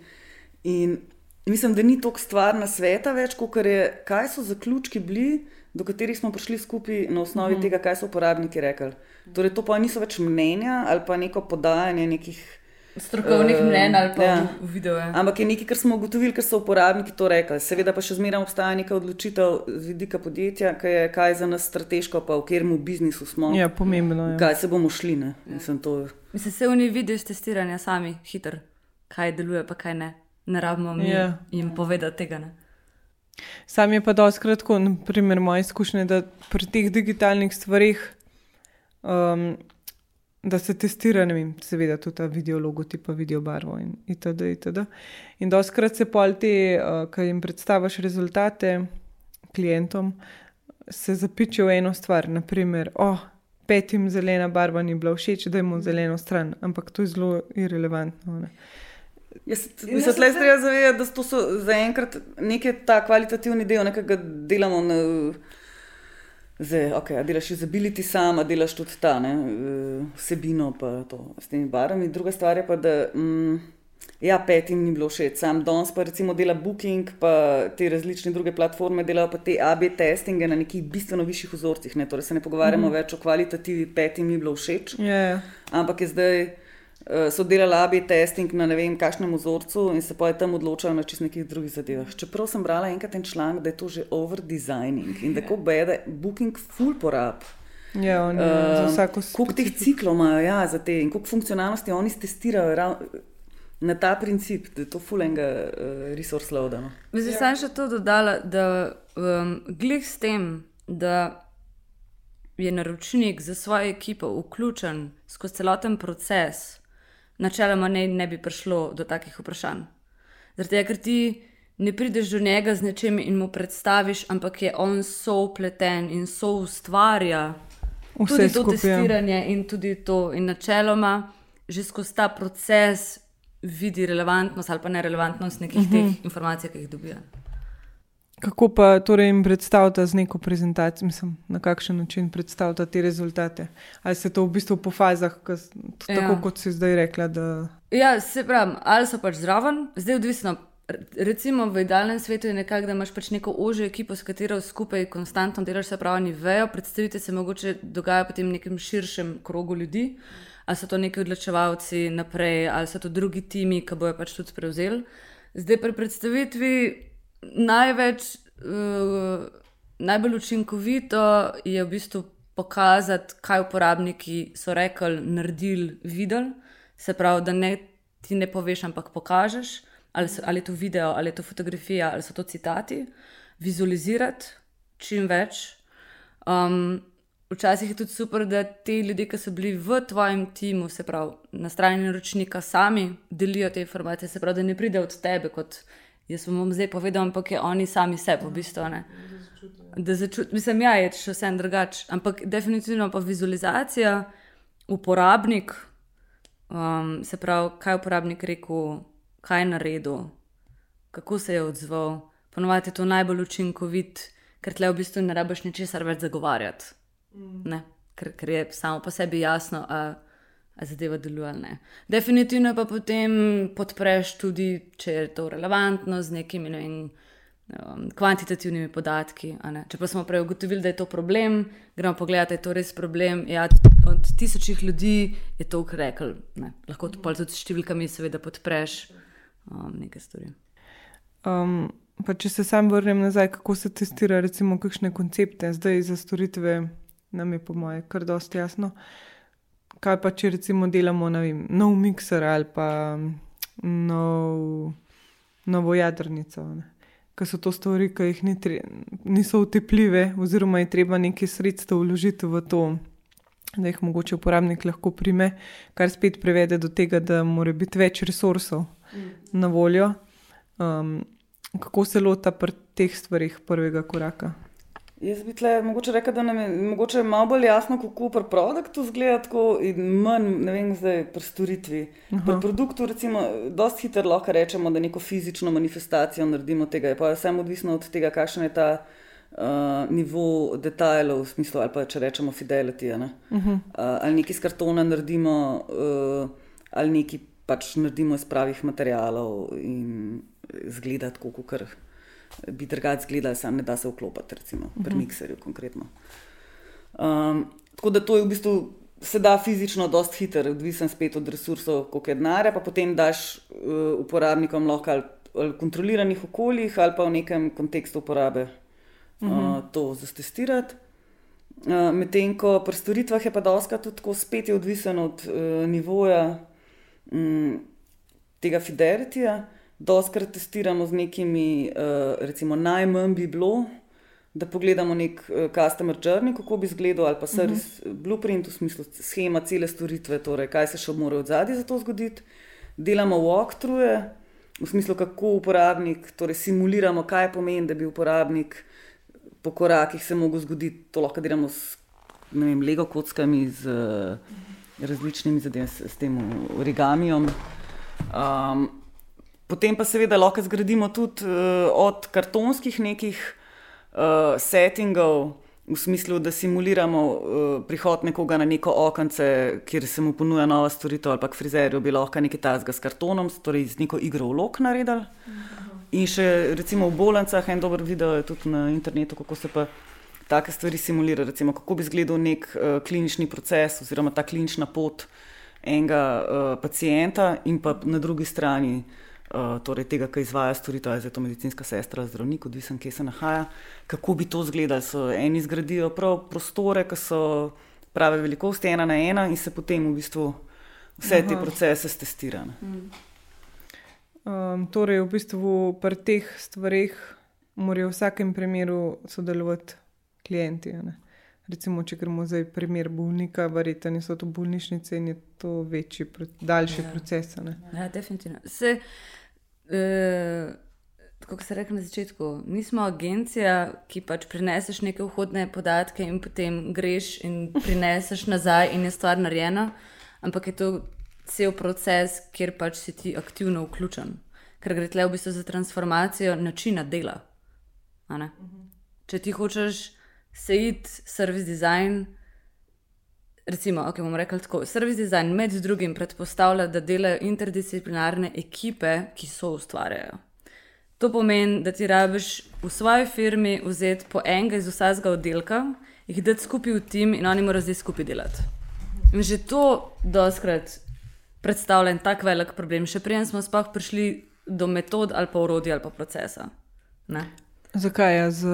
In mislim, da ni toliko stvar na sveta več, kot je, kaj so zaključki bili, do katerih smo prišli skupaj na osnovi. -huh. tega, kaj so uporabniki rekli. Torej, to pa niso več mnenja ali pa neko podajanje nekih strokovnih uh, mnen ali pa ja. video. Ampak je nekaj, kar smo ugotovili, ker so uporabniki to rekli. Seveda pa še zmeraj obstaja neka odločitev z vidika podjetja, kaj je kaj za nas strateško, pa v katerem biznisu smo. Ja, pomembno je. Kaj se bomo šli. Ja. Mislim, to... Mislim, se oni vidijo iz testiranja sami, hiter, kaj deluje, pa kaj ne. Ne rabimo mi ja. jim povedati tega. Ne? Sam je pa dosti kratko, naprimer, moja izkušnja, da pri teh digitalnih stvarih um, da se testira, ne vem, seveda tudi ta video logotip, video barvo in itd. itd. In doskrat se pol te, uh, ki jim predstaviš rezultate klientom, se zapičijo eno stvar, naprimer, oh, petim zelena barva ni bila všeč, da imamo zeleno stran, ampak to je zelo irrelevantno. Ne? Jaz se tleh treba zavedati, da so zaenkrat neki ta kvalitativni del, nekaj delamo na. Zdaj, okay, delaš usability sama, delaš tudi ta ne, eh, vsebino, pa to s temi barvami. Druga stvar je pa, da mm, Ja, petim ni bilo všeč, sam danes pa recimo dela Booking, pa te različne druge platforme delajo pa te AB testinge na nekih bistveno višjih vzorcih. Ne? Torej se ne pogovarjamo mm -hmm. več o kvalitativi, petim ni bilo všeč. Ja, ja. Ampak je zdaj so delali AB testing na ne vem kakšnem vzorcu in se pa je tam odločajo na čist nekih drugih zadevah. Čeprav sem brala enkrat en članek, da je to že overdesigning in da ko bede Booking full porab. Ja, on je za Uh, vsako Koliko teh ciklov imajo ja, za te in koliko funkcionalnosti oni testirajo rav, na ta princip, da je to fulenga uh, resource load. No. Zdaj sem še to dodala, da um, glih s tem, da je naročnik za svojo ekipo vključen skozi celoten proces, načeloma ne, ne bi prišlo do takih vprašanj. Zaradi tega, ker ti ne prideš do njega z nečem in mu predstaviš, ampak je on soupleten in soustvarja Vse tudi to skupaj. ja. testiranje in tudi to. In načeloma že skozi ta proces vidi relevantnost ali pa nerelevantnost nekih uh -huh. teh informacij, ki jih dobijo. Kako pa torej jim predstavljate z neko prezentacijo, mislim, na kakšen način predstavljate te rezultate? Ali se to v bistvu po fazah, ko, s- t- tako Ja. kot si zdaj rekla? Da... Ja, se pravi, ali so pač zraven, zdaj odvisno. Recimo v idealnem svetu je nekako, da imaš pač neko ožjo ekipo, s katero skupaj konstantno delaš, se pravi, vejo. Predstavite se mogoče dogaja potem v nekem širšem krogu ljudi, ali so to neki odločevalci naprej, ali so to drugi timi, ki bojo pač tudi prevzeli. Zdaj pri predstavitvi največ, uh, najbolj učinkovito je v bistvu pokazati, kaj uporabniki so rekli, naredili, videli. Se pravi, da ne, ti ne poveš, ampak pokažeš, ali, so, ali je to video, ali je to fotografija, ali so to citati, vizualizirati čim več. Um, včasih je tudi super, da ti ljudje, ki so bili v tvojem timu, se pravi na strani naročnika, sami delijo te informacije, se pravi, da ne pride od tebe, kot jaz vam bom zdaj povedal, ampak je oni sami sebe, v bistvu. Ne. Da začutim, mislim, ja, je še vse drugače, ampak definitivno pa vizualizacija, uporabnik, um, se pravi, kaj je uporabnik rekel, kaj je naredil, kako se je odzval. Ponovadi je to najbolj učinkovit, ker tle v bistvu ne rabiš ničesar več zagovarjati. Ne, ker, ker je samo po sebi jasno, a, zadeva deluje ali ne. Definitivno pa potem podpreš tudi, če je to relevantno z nekimi ne vem, um, kvantitativnimi podatki. Če pa smo prej ugotovili, da je to problem, gremo pogledat, da je to res problem. Ja, od tisočih ljudi je to ukrekel. Lahko to pol tudi s številkami, seveda, podpreš um, nekaj stvari. Um, pa če se sam vrnem nazaj, kako se testira, recimo, kakšne koncepte, zdaj za storitve, nam je po moje kar dosti jasno. Kaj pa, če recimo delamo vem, nov mikser ali pa nov, novo jadrnico. Ne? Ker so to stvari, ki jih ni tre, niso utepljive, oziroma je treba nekaj sredstev vložiti v to, da jih mogoče uporabnik lahko prime, kar spet privede do tega, da mora biti več resursov na voljo. Um, kako se lota pri teh stvarih prvega koraka? Jaz bi tle mogoče rekel, da nam je mogoče malo bolj jasno, kako pri produktu zgleda, tako in manj, ne vem, zdaj pri storitvi. Pri produktu, recimo, dosti hitro lahko rečemo, da neko fizično manifestacijo naredimo tega. Je pa vse odvisno od tega, kakšen je ta uh, nivo detajlov, v smislu, ali pa če rečemo fidelity. ne. Uh, ali nekaj iz kartona naredimo, uh, ali nekaj pač naredimo iz pravih materialov in zgleda tako, kot bi drugače izgledali, samo ne da se vklopiti, recimo pri mikserju konkretno. Um, tako da to je v bistvu. Se da fizično dosti hitro, odvisen spet od resursov, koliko je denarja, pa potem daš uh, uporabnikom lahko ali, ali kontroliranih okoljih ali pa v nekem kontekstu uporabe uh, uh -huh. to zastestirati. Uh, Medtem ko pri storitvah je pa doska tudi tako spet je odvisen od uh, nivoja um, tega fidelityja. Doskrat testiramo z nekimi, uh, recimo najmanj bi bilo, da pogledamo nek uh, customer journey, kako bi izgledal, ali pa service uh -huh. blueprint, v smislu schema cele storitve, torej kaj se še mora od zadnji za to zgoditi. Delamo walkthrough, v smislu kako uporabnik, torej simuliramo, kaj pomeni, da bi uporabnik po korakih se lahko zgoditi. To lahko delamo s vem, Lego kockami, z uh, različnimi zadevami, s, s tem origamijem. Um, potem pa seveda lahko zgradimo tudi uh, od kartonskih nekih uh, settingov, v smislu, da simuliramo uh, prihod nekoga na neko okence, kjer se mu ponuja nova storitev, ali pa k frizerju bi lahko nekaj tasga s kartonom, torej z neko igro vlog naredili. In še recimo v bolnicah, en dober video je tudi na internetu, kako se pa take stvari simulira, recimo kako bi izgledal nek uh, klinični proces oziroma ta klinična pot enega uh, pacijenta in pa na drugi strani torej tega, ki izvaja storitev, je to medicinska sestra, zdravnik, odvisen, kje se nahaja, kako bi to izgledalo. So eni zgradijo prav prostore, ki so prave velikosti, ena na ena, in se potem v bistvu vse Aha. te procese testirajo. Um, torej, v bistvu pri teh stvarih morajo v vsakem primeru sodelovati klienti. Recimo, če gremo zdaj primer bolnika, verjetno so to bolnišnice in je to večji, daljši ja. proces. Ja, definitivno. Se, uh, kot se reče na začetku, nismo agencija, ki pač prineseš neke vhodne podatke in potem greš in prineseš nazaj in je stvar narejena, ampak je to cel proces, kjer pač si ti aktivno vključen, ker gre tle v bistvu za transformacijo načina dela. Če ti hočeš se id service design. Recimo, ok, bomo rekli tako. Service design med drugim predpostavlja, da delajo interdisciplinarne ekipe, ki so ustvarjajo. To pomeni, da ti rabiš v svoji firmi vzeti po enega iz vsakega oddelka, jih dati skupaj v tim in oni morajo zdaj skupaj delati. In že to doskrat predstavlja en tak velik problem, še prej smo sploh prišli do metod ali pa urodja ali pa procesa. Ne? Zakaj je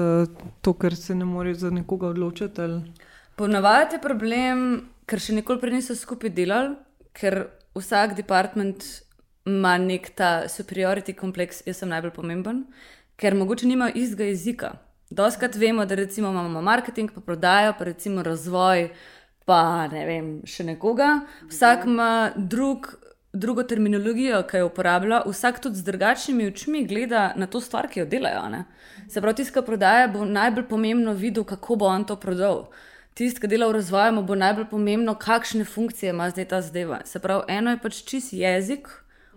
to, ker se ne morejo za nekoga odločiti? Ponavadi je problem, ker še nikoli prej niso skupaj delali, ker vsak department ima nek ta superiority kompleks, jaz sem najbolj pomemben, ker mogoče nima istega jezika. Doskrat vemo, da recimo imamo marketing, pa prodajo, pa recimo razvoj, pa ne vem, še nekoga. Vsak ima drug drugo terminologijo, ki jo uporablja, vsak tudi z drugačnimi očmi gleda na to stvar, ki jo delajo. Ne? Se pravi, tisti, ki prodaja, bo najbolj pomembno videl, kako bo on to prodal. Tisti, ki dela v razvoju, bo najbolj pomembno, kakšne funkcije ima zdaj ta zdeva. Se pravi, eno je pač čist jezik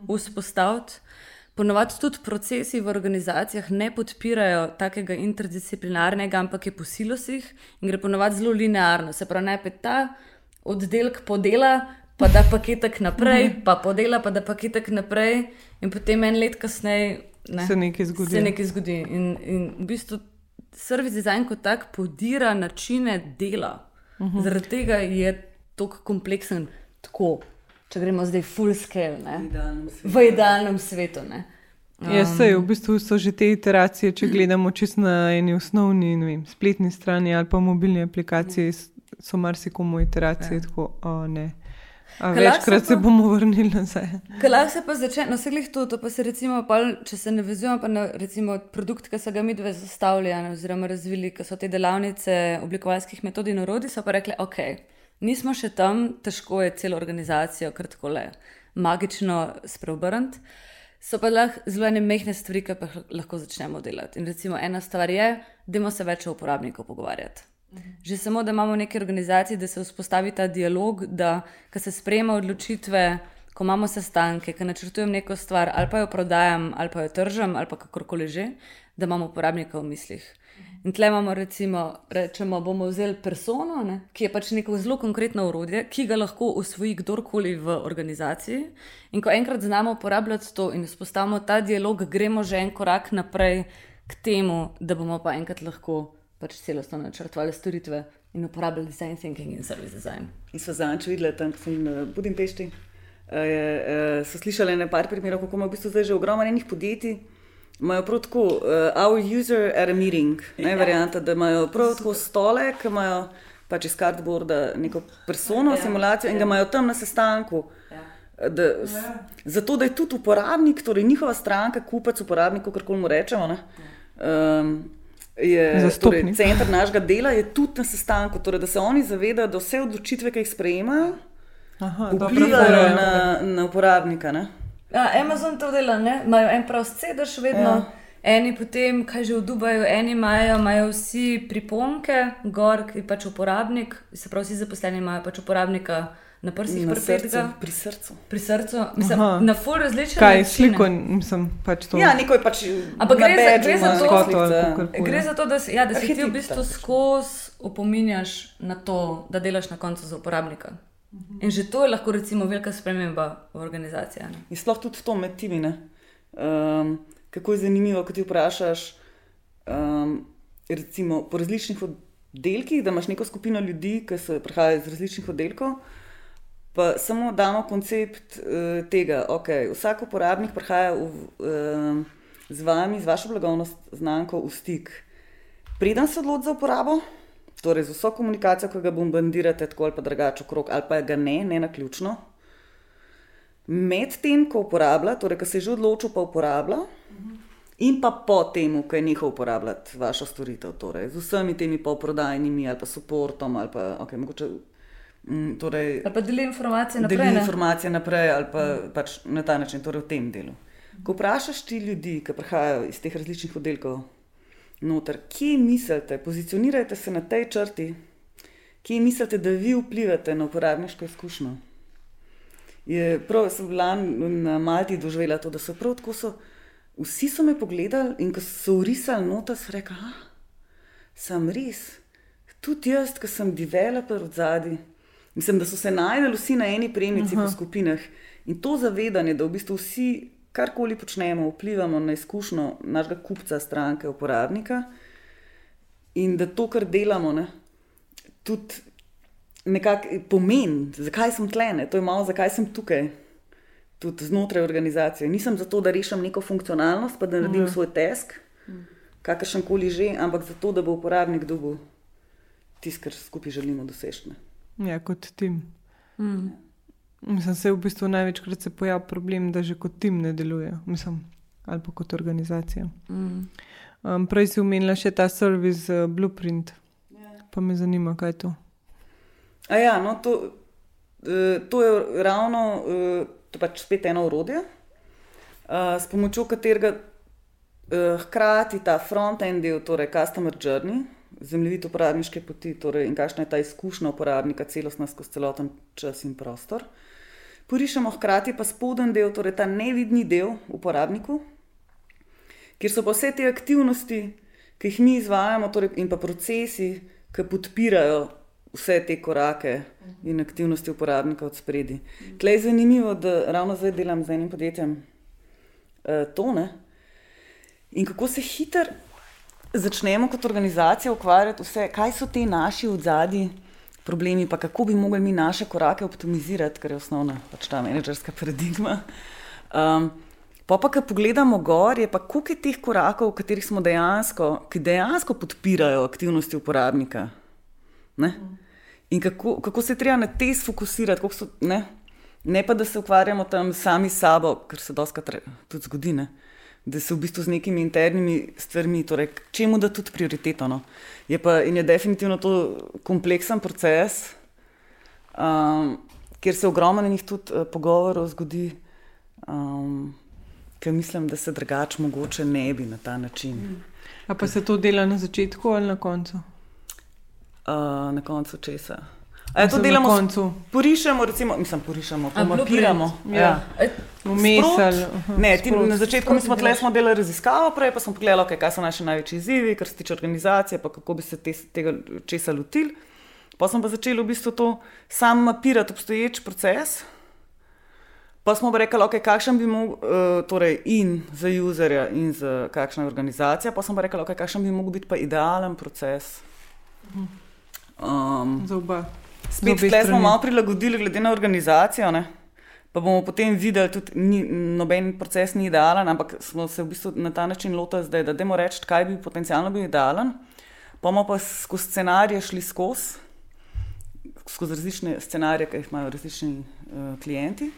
vzpostaviti. Ponovadi tudi procesi v organizacijah ne podpirajo takega interdisciplinarnega, ampak je po silosih in gre ponovadi zelo linearno. Se pravi, najprej ta oddelek podela, pa da paketek naprej, mhm. pa podela, pa da paketek naprej, in potem en let kasneje ne, se nekaj zgodi. Se nekaj zgodi. In, in v bistvu service design kot tak podira načine dela. Uh mhm. -huh. Zaradi tega je tako kompleksen, tako, če gremo zdaj full scale, ne, v idealnem svetu. Um, ja, sej, v bistvu so že te iteracije, če gledamo čisto na eni osnovni vem, spletni strani ali pa mobilni aplikaciji, so marsikomu iteracije. Ja. Tako, oh, Večkrat se bomo vrnili nazaj. Kaj se pa začne, no, vse to, to pa se recimo, pa, če se ne vezujemo pa na recimo, produkt, ki so ga mi dve zastavljali, oziroma razvili, ki so te delavnice oblikovalskih metod in orodij, so pa rekli, ok, nismo še tam, težko je celo organizacijo kar tako le magično spreobrniti. So pa lahko zelo ene mehne stvari, ki pa lahko začnemo delati. In recimo ena stvar je, da imamo se več o uporabniku pogovarjati. Že samo, da imamo neke organizacije, da se vzpostavi ta dialog, da se sprejema odločitve, ko imamo sestanke, ki načrtujem neko stvar, ali pa jo prodajam, ali pa jo tržam, ali pa kakorkoli že, da imamo uporabnika v mislih. In tle imamo, recimo, rečemo, bomo vzeli persono, ne, ki je pač neko zelo konkretno urodje, ki ga lahko usvoji kdorkoli v organizaciji. In ko enkrat znamo uporabljati to in vzpostavimo ta dialog, gremo že en korak naprej k temu, da bomo pa enkrat lahko pač celostno načrtovali storitve in uporabljali design thinking in service design. In so zadnjič videli tam v Budimpešti. Uh, uh, so slišali nekaj primerov, kako ima v bistvu zdaj že ogromno enih podjetij. Imajo prav tako, uh, our user at a meeting, ne ja. varianta, da imajo prav tako stole, ki imajo pač iz cardboarda neko persono, ja. simulacijo in ga ja. imajo tam na sestanku. Ja. Da, ja. Zato, da je tudi uporabnik, torej njihova stranka, kupec uporabnikov, kar koli mu rečemo. Ja. Um, je torej, center našega dela je tudi na sestanku, torej, da se oni zavedajo, da vse odločitve, ki jih sprejemajo, vplivajo na, na uporabnika. Ja, Amazon to dela, imajo en prost sedež vedno. Ja. Eni potem, kaj že v Dubaju, eni imajo, imajo vsi pripomke, gor, ki je pač uporabnik, se pravi, vsi zaposleni imajo pač uporabnika na prsih, srcu, pri srcu. pri srcu, mislim, Aha. na full različne Kaj, načine. sliko, mislim, pač to. Ja, neko je pač. Ampak gre za- gre za to- kakor- Gre za to, da, si, ja, da se ti v bistvu skozi opominjaš na to, da delaš na koncu za uporabnika. In že to je lahko recimo velika sprememba v organizaciji. a ne. In sploh tudi to med timi. Um, kako je zanimivo, ko ti vprašaš, um, recimo po različnih oddelkih, da imaš neko skupino ljudi, ki so prihajajo iz različnih oddelkov. Pa samo damo koncept uh, tega, da okay, vsak uporabnik prihaja v, uh, z vami, z vašo blagovno znamko v stik. Preden se odloči za uporabo, torej z vso komunikacijo, ki ga bombardirate tako ali pa drugače okrog, ali pa ga ne, ne na ključno. Medtem, ko uporablja, torej, ko se je že odločil, pa uporablja, in pa po tem, ko je nehal uporabljati vašo storitev, torej z vsemi temi polprodajnimi ali pa podportom, ali pa okay, mogoče. Mm, Torej, Ali pa deli informacije deli naprej. ne. informacije naprej, ali pa pač na ta način, torej v tem delu. Ko vprašaš ti ljudi, ki prihajajo iz teh različnih oddelkov, noter, kje mislite, pozicionirajte se na tej črti, kje mislite, da vi vplivate na uporabniško izkušnjo. Je prav, sem bila na Malti doživela to, da so prav tako so. Vsi so me pogledali in ko so urisali noto, so rekli, da sem res. Tudi jaz, ki sem developer od zadaj. Mislim, da so se najdeli vsi na eni premici po skupinah in to zavedanje, da v bistvu vsi, karkoli počnemo, vplivamo na izkušnjo našega kupca, stranke, uporabnika in da to, kar delamo, ne, tudi nekako pomeni, zakaj sem tlene, to je malo, zakaj sem tukaj. Tudi znotraj organizacije. Nisem zato, da rešim neko funkcionalnost, pa da naredim mm. svoj task, kakršen koli že, ampak zato, da bo uporabnik dobil tisto, kar skupaj želimo doseči. Ja, kot tim. Mm. Mislim, se v bistvu največkrat se pojavlja problem, da že kot tim ne delujejo, mislim, ali pa kot organizacija. Mm. Um, prej si omenila še ta servis uh, Blueprint, pa me zanima, kaj je to. A ja, no, to, eh, to je ravno eh, to pač spet eno orodje, eh, s pomočjo katerega eh, hkrati ta front-end del, torej customer journey, zemljevid uporabniške poti torej, in kakšna je ta izkušnja uporabnika, celostna skozi celoten čas in prostor. Porišemo hkrati pa spoden del, torej ta nevidni del uporabniku, kjer so pa vse te aktivnosti, ki jih mi izvajamo, torej, in pa procesi, ki podpirajo vse te korake in aktivnosti uporabnika od spredi. Tle je zanimivo, da ravno zdaj delam z enim podjetjem uh, tone in kako se hitro začnemo kot organizacija ukvarjati vse, kaj so ti naši odzadi. Problemi, pa kako bi mogli mi naše korake optimizirati, kar je osnovna pač ta menedžerska paradigma. Um, Pa pa, ko pogledamo gor, je pa koliko je teh korakov, katerih smo dejansko, ki dejansko podpirajo aktivnosti uporabnika. Ne, in kako, kako se treba na te sfokusirati, so, ne? ne pa da se ukvarjamo tam sami s sabo, kar se doskrat tudi zgodi, ne? Da se v bistvu z nekimi internimi stvarmi, torej čemu da tudi prioriteto. No? Je pa in je definitivno to kompleksen proces, um, kjer se ogromno njih tudi uh, pogovorov zgodi. Um, Ker mislim, da se drugače mogoče ne bi na ta način. A pa se to dela na začetku ali na koncu? Uh, na koncu česa? A ja, to delamo na koncu. Porišemo, recimo, mislim, porišemo, pomapiramo. blueprint. Ja. Sprot- aha, Ne, ti, sprot. na začetku mi smo tle smo delali raziskavo, prej pa smo pogledali, okay, kaj so naši največji izzivi, kar se tiče organizacije, pa kako bi se te, tega česa lotili. Pa smo pa začeli v bistvu to sam mapirati obstoječ proces. Pa smo pa rekli, okay, kakšen bi mogel, uh, torej in za userja, in za kakšna organizacija, pa smo pa rekli, okay, kakšen bi mogel biti pa idealen proces. Um, Za oba. Spet smo malo prilagodili, glede na organizacijo. Ne? Pa bomo potem videli, da ni, noben proces ni idealen, ampak smo se v bistvu na ta način lotili zdaj, da demo reči, kaj bi potencialno bil idealen. Pa bomo pa skozi scenarije šli skozi, skozi različne scenarije, ki jih imajo različni uh, klienti.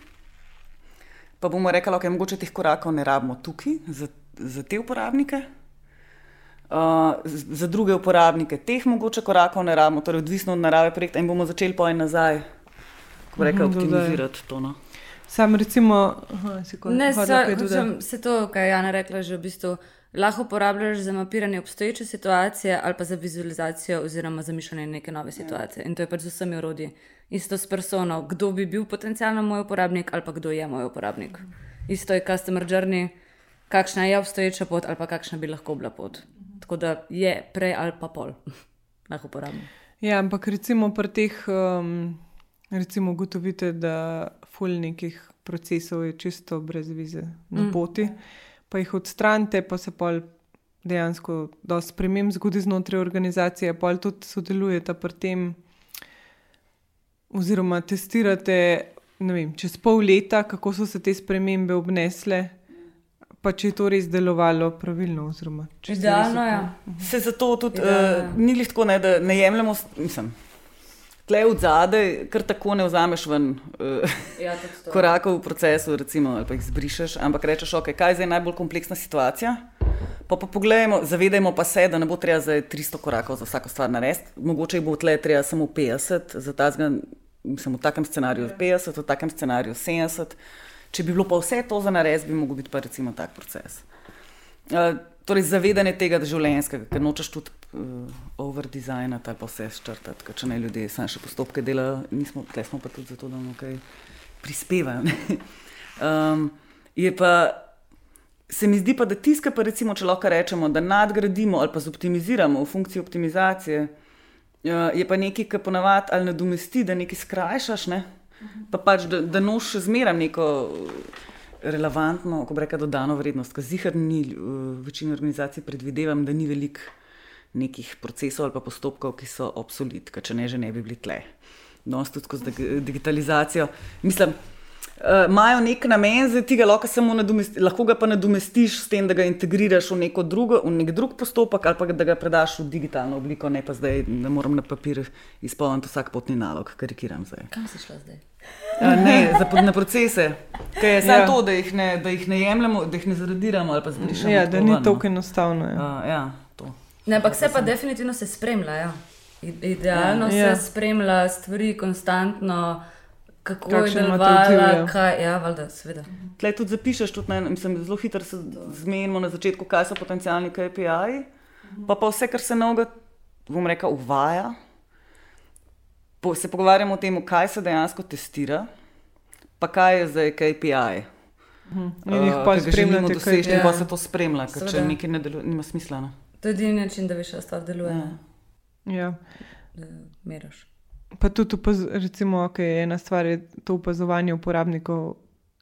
Pa bomo rekli, da okay, mogoče teh korakov ne rabimo tukaj za, za te uporabnike. Uh, za druge uporabnike teh mogoče korakov ne rabimo, torej odvisno od narave projekta, in bomo začeli pojen nazaj, ko rečem, Mhm, optimizirati to. No. Sam recimo, aha, si ko- Ne, hodila se, kaj dodati? hočem, se to, kar je Jana rekla, že v bistvu lahko uporabljaš za mapiranje obstoječe situacije ali pa za vizualizacijo oziroma za mišljenje neke nove situacije. In to je pač z vsemi urodji. Isto s persono, kdo bi bil potencialno moj uporabnik ali pa kdo je moj uporabnik. Isto je customer journey, kakšna je obstoječa pot ali pa kakšna bi lahko bila pot. Tako da je prej ali pa pol, lahko uporabnik. Ja, ampak recimo pri teh, um, recimo ugotovite, da ful nekih procesov je čisto brez vize na Mm. poti, pa jih odstranite, pa se pol dejansko dosti sprememb zgodi znotraj organizacije, pol tudi sodelujete pri tem, oziroma testirate, ne vem, čez pol leta, kako so se te spremembe obnesle, pa če je to res delovalo pravilno. Oziroma, če se Idealno je je. to- Se zato tudi Ja. uh, ni lih tako, ne, da ne jemljemo, mislim, tle od zadaj, kar tako ne vzameš ven uh, Ja, korakov v procesu, recimo, ali pa jih zbrišeš, ampak rečeš, ok, kaj je zdaj najbolj kompleksna situacija. Pa pa poglejmo, zavedajmo pa se, da ne bo treba zdaj 300 korakov za vsako stvar narediti, mogoče jih bo tle treba samo 50, za tazga, mislim, v takem scenariju 50, v takem scenariju 70. Če bi bilo pa vse to za narediti, bi mogel biti pa recimo tak proces. Uh, torej, zavedanje tega da življenjskega, ker nočeš tudi uh, overdesignati ali pa vse ščrtati, ker če ne ljudje sami še postopke delajo, nismo, tle smo pa tudi zato, da nam kaj prispevajo. um, je pa, se mi zdi pa, da tiska pa recimo, če lahko rečemo, da nadgradimo ali pa zoptimiziramo v funkciji optimizacije, uh, je pa nekaj, kar ponavadi ali nadomesti, da nekaj skrajšaš, ne? pa pač, da, da noš še zmeraj neko relevantno, ko rekel, dodano vrednost. Ker zihar ni, v večini organizacij predvidevam, da ni veliko nekih procesov ali pa postopkov, ki so obsolit, ker če ne, že ne bi bili tle. Danes tudi skozi dig- digitalizacijo. Mislim, eh, imajo nek namen, zdaj ti ga lahko samo nadomestiš, lahko ga pa nadomestiš s tem, da ga integriraš v neko drugo, v nek drug postopek ali pa da ga predaš v digitalno obliko, ne pa zdaj, da moram na papir izpolniti vsak potni nalog, karikiram zdaj. Kam si šla zdaj? A, ne, za, na procese. Ker je samo Ja. to, da jih, ne, da jih ne jemljemo, da jih ne zaradiramo ali pa zbrišemo. Ja, da ni no. tako enostavno. Ja. Uh, ja. Ne, ampak se pa definitivno se spremlja. Ja. Idealno Ja. ja. Ja. se spremlja stvari konstantno, kako Kakšen je delovala, ja. kaj ja, valjda, seveda. Tle tudi zapišeš, tudi, ne, mislim, zelo hitro se zmenimo na začetku, kaj so potencijalni KPI, pa pa vse, kar se novega, bom rekel, uvaja. Po, se pogovarjamo o tem, kaj se dejansko testira, pa kaj je zdaj KPI. In jih pa Eh, spremljate, kaj doseči, in Ja. pa se to spremlja, ker če Seveda. nekaj ne deluje, nima smisla. No. To je edini način, da veš, da stvar deluje, Ja. ja. Da meriš. Pa tudi, opaz, recimo, okay, ena stvar je to opazovanje uporabnikov,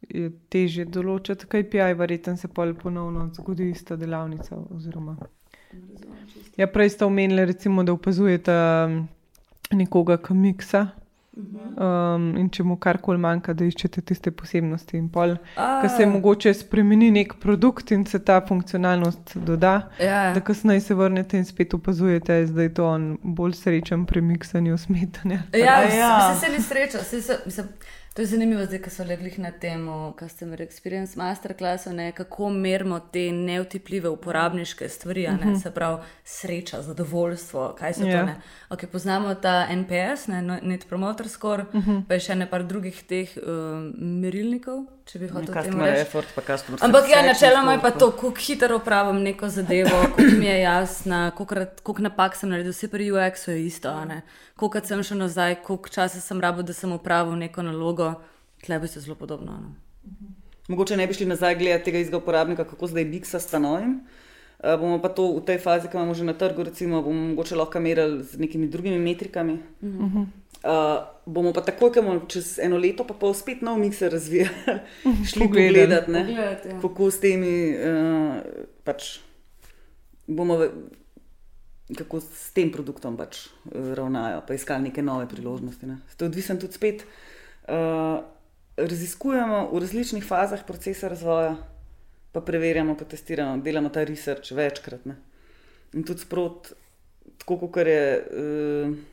je težje določiti, kaj PI, verjetno se pol ponovno zgodi ista delavnica. Oziroma. Ja, prej ste omenili, recimo, da opazujete um, nekoga, ki miksa. Um, in če mu karkoli manjka, da iščete tiste posebnosti. In pol, ki se mogoče spremeni nek produkt in se ta funkcionalnost doda, Ja, da kasneje se vrnete in spet opazujete, da je to on bolj srečen pri miksanju smetanja. Ja, A ja. se se ni sreča. Se, se, mislim, to je zanimivo, zdaj, ko so legli na temo Customer Experience Masterclass, ne, kako merimo te neutipljive uporabniške stvari, uh -huh. se pravi sreča, zadovoljstvo, kaj so Ja. to. Ne. Okay, poznamo ta NPS, ne, no- Net Promoter Score, uh -huh. pa je še nekaj drugih teh uh, merilnikov, če bi hotel temu reči. effort, Ampak ja, načeloma je pa to, kako hitro upravim neko zadevo, koliko mi je jasna, koliko napak sem naredil, vse pri UX-u je isto. a ne. Koliko sem šel nazaj, koliko časa sem rabil, da sem upravil neko nalogo, tle bi se zelo podobno. no. No. Mogoče ne bi šli nazaj gledati tega istega uporabnika, kako zdaj biksa s stanojem. Uh, bomo pa to v tej fazi, ki imamo že na trgu, recimo, bomo mogoče lahko merili z nekimi drugimi metrikami. Uh -huh. Uh, bomo pa takoj, ko bomo čez eno leto, pa pol spet nov mikser razvijali, šli Pogledali. pogledati, ne, ja. kako s temi, uh, pač bomo, ve- kako s tem produktom pač uh, ravnajo, pa iskali neke nove priložnosti. Ne. To je odvisno tudi spet. Uh, raziskujemo v različnih fazah procesa razvoja, pa preverjamo, pa testiramo, delamo ta research večkrat. Ne. In tudi sprot, tako kot je. Uh,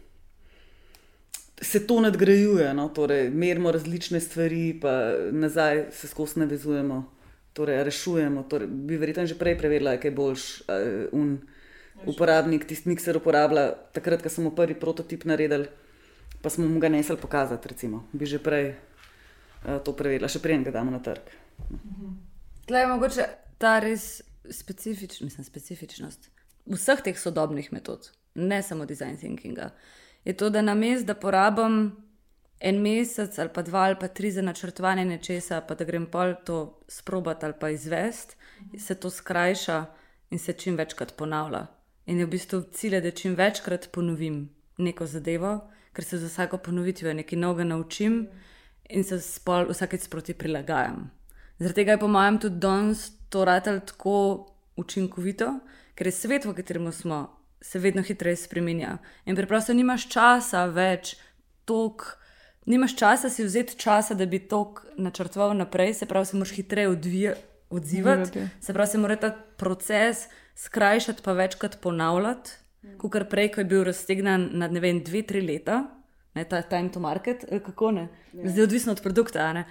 Se to nadgrajuje, no? torej merimo različne stvari, pa nazaj se skozi navezujemo, torej rešujemo. Torej, bi verjetno že prej preverila, kaj boljš uh, un uporabnik, tisti mikser uporablja. Takrat, ko smo prvi prototip naredili, pa smo mu ga nesli pokazati, recimo, bi že prej uh, to preverila, še preden ga damo na trg. Tle je mogoče ta res specifič, mislim, specifičnost vseh teh sodobnih metod, ne samo design thinkinga, je to, da na mestu, da porabim en mesec ali pa dva ali pa tri za načrtovanje nečesa, pa da grem pol to sprobati ali pa izvesti, se to skrajša in se čim večkrat ponavlja. In je v bistvu cilj, da čim večkrat ponovim neko zadevo, ker se za vsako ponovitvijo nekaj novega naučim in se spol vsakeč sproti prilagajam. Zaradi tega je po mojem tudi danes to ratelj tako učinkovito, ker je svet, v katerem smo, se vedno hitreje spremenja. In preprosto nimaš časa več tok. Nimaš časa si vzeti časa, da bi to načrtoval naprej, se pravi, se moraš hitreje odzivati, se pravi, se mora ta proces skrajšati, pa večkrat ponavljati, kot kar prej, ko je bil raztegnan na ne vem, dve, tri leta, ne ta time to market, kako ne, ja. zdaj odvisno od produkta. Ne?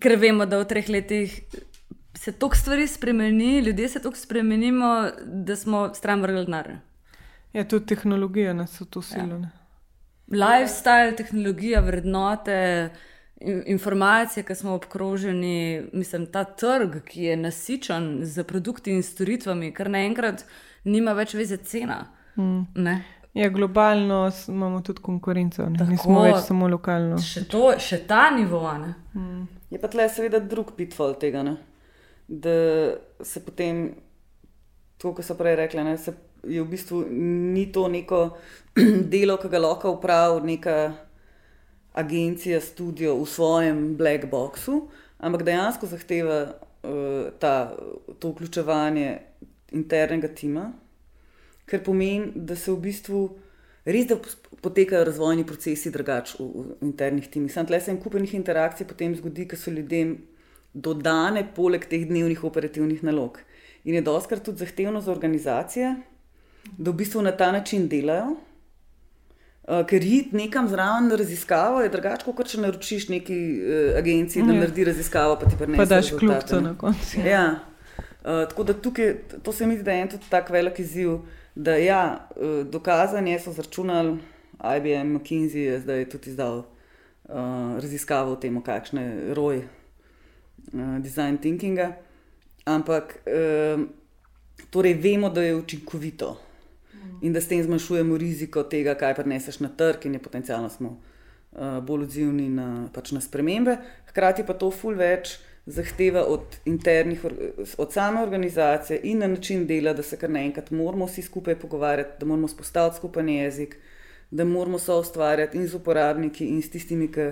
Ker vemo, da v treh letih se toliko stvari spremeni, ljudje se toliko spremenimo, da smo stran vrgli denar. Ja, tudi tehnologija nas v to silo. Ja. Lifestyle, tehnologija, vrednote, informacije, ki smo obkroženi, mislim, ta trg, ki je nasičen z produkti in storitvami, kar naenkrat nima več veze cena. Mm. Ja, globalno imamo tudi konkurenco, ne smo več samo lokalno. Še, to, še ta nivo. Mm. Je pa tle, seveda, drug pitfall tega. Ne? da se potem, to, kar so prej rekli, ne, je v bistvu ni to neko delo, ki ga lahko upravi neka agencija, studio v svojem black boxu, ampak dejansko zahteva uh, ta, to vključevanje internega tima, kar pomeni, da se v bistvu. Res, da potekajo razvojni procesi drugače v, v internih timih. Sam tleh se en kupenih interakcij potem zgodi, ker so ljudem dodane poleg teh dnevnih operativnih nalog. In je doskrat tudi zahtevno za organizacije, da v bistvu na ta način delajo. Uh, ker iti nekam zraven raziskavo je drugače, kot če naročiš neki uh, agenciji, da ja. naredi raziskavo, pa ti prinese. Pa daš kljub na koncu. Ja. Uh, tako da tukaj, to se mi zdi, da je en tudi tak velik izziv, da ja, uh, dokazanje so zračunali, IBM, McKinsey je zdaj tudi izdal uh, raziskavo o tem, kakšne roje uh, design thinkinga, ampak uh, torej vemo, da je učinkovito. In da s tem zmanjšujemo riziko tega, kaj preneseš na trg in je potencialno smo uh, bolj odzivni na, pač na spremembe. Hkrati pa to ful več. Zahteva od internih, od same organizacije in na način dela, da se kar naenkrat moramo vsi skupaj pogovarjati, da moramo spostaviti skupen jezik, da moramo so ustvarjati in z uporabniki, in s tistimi, ki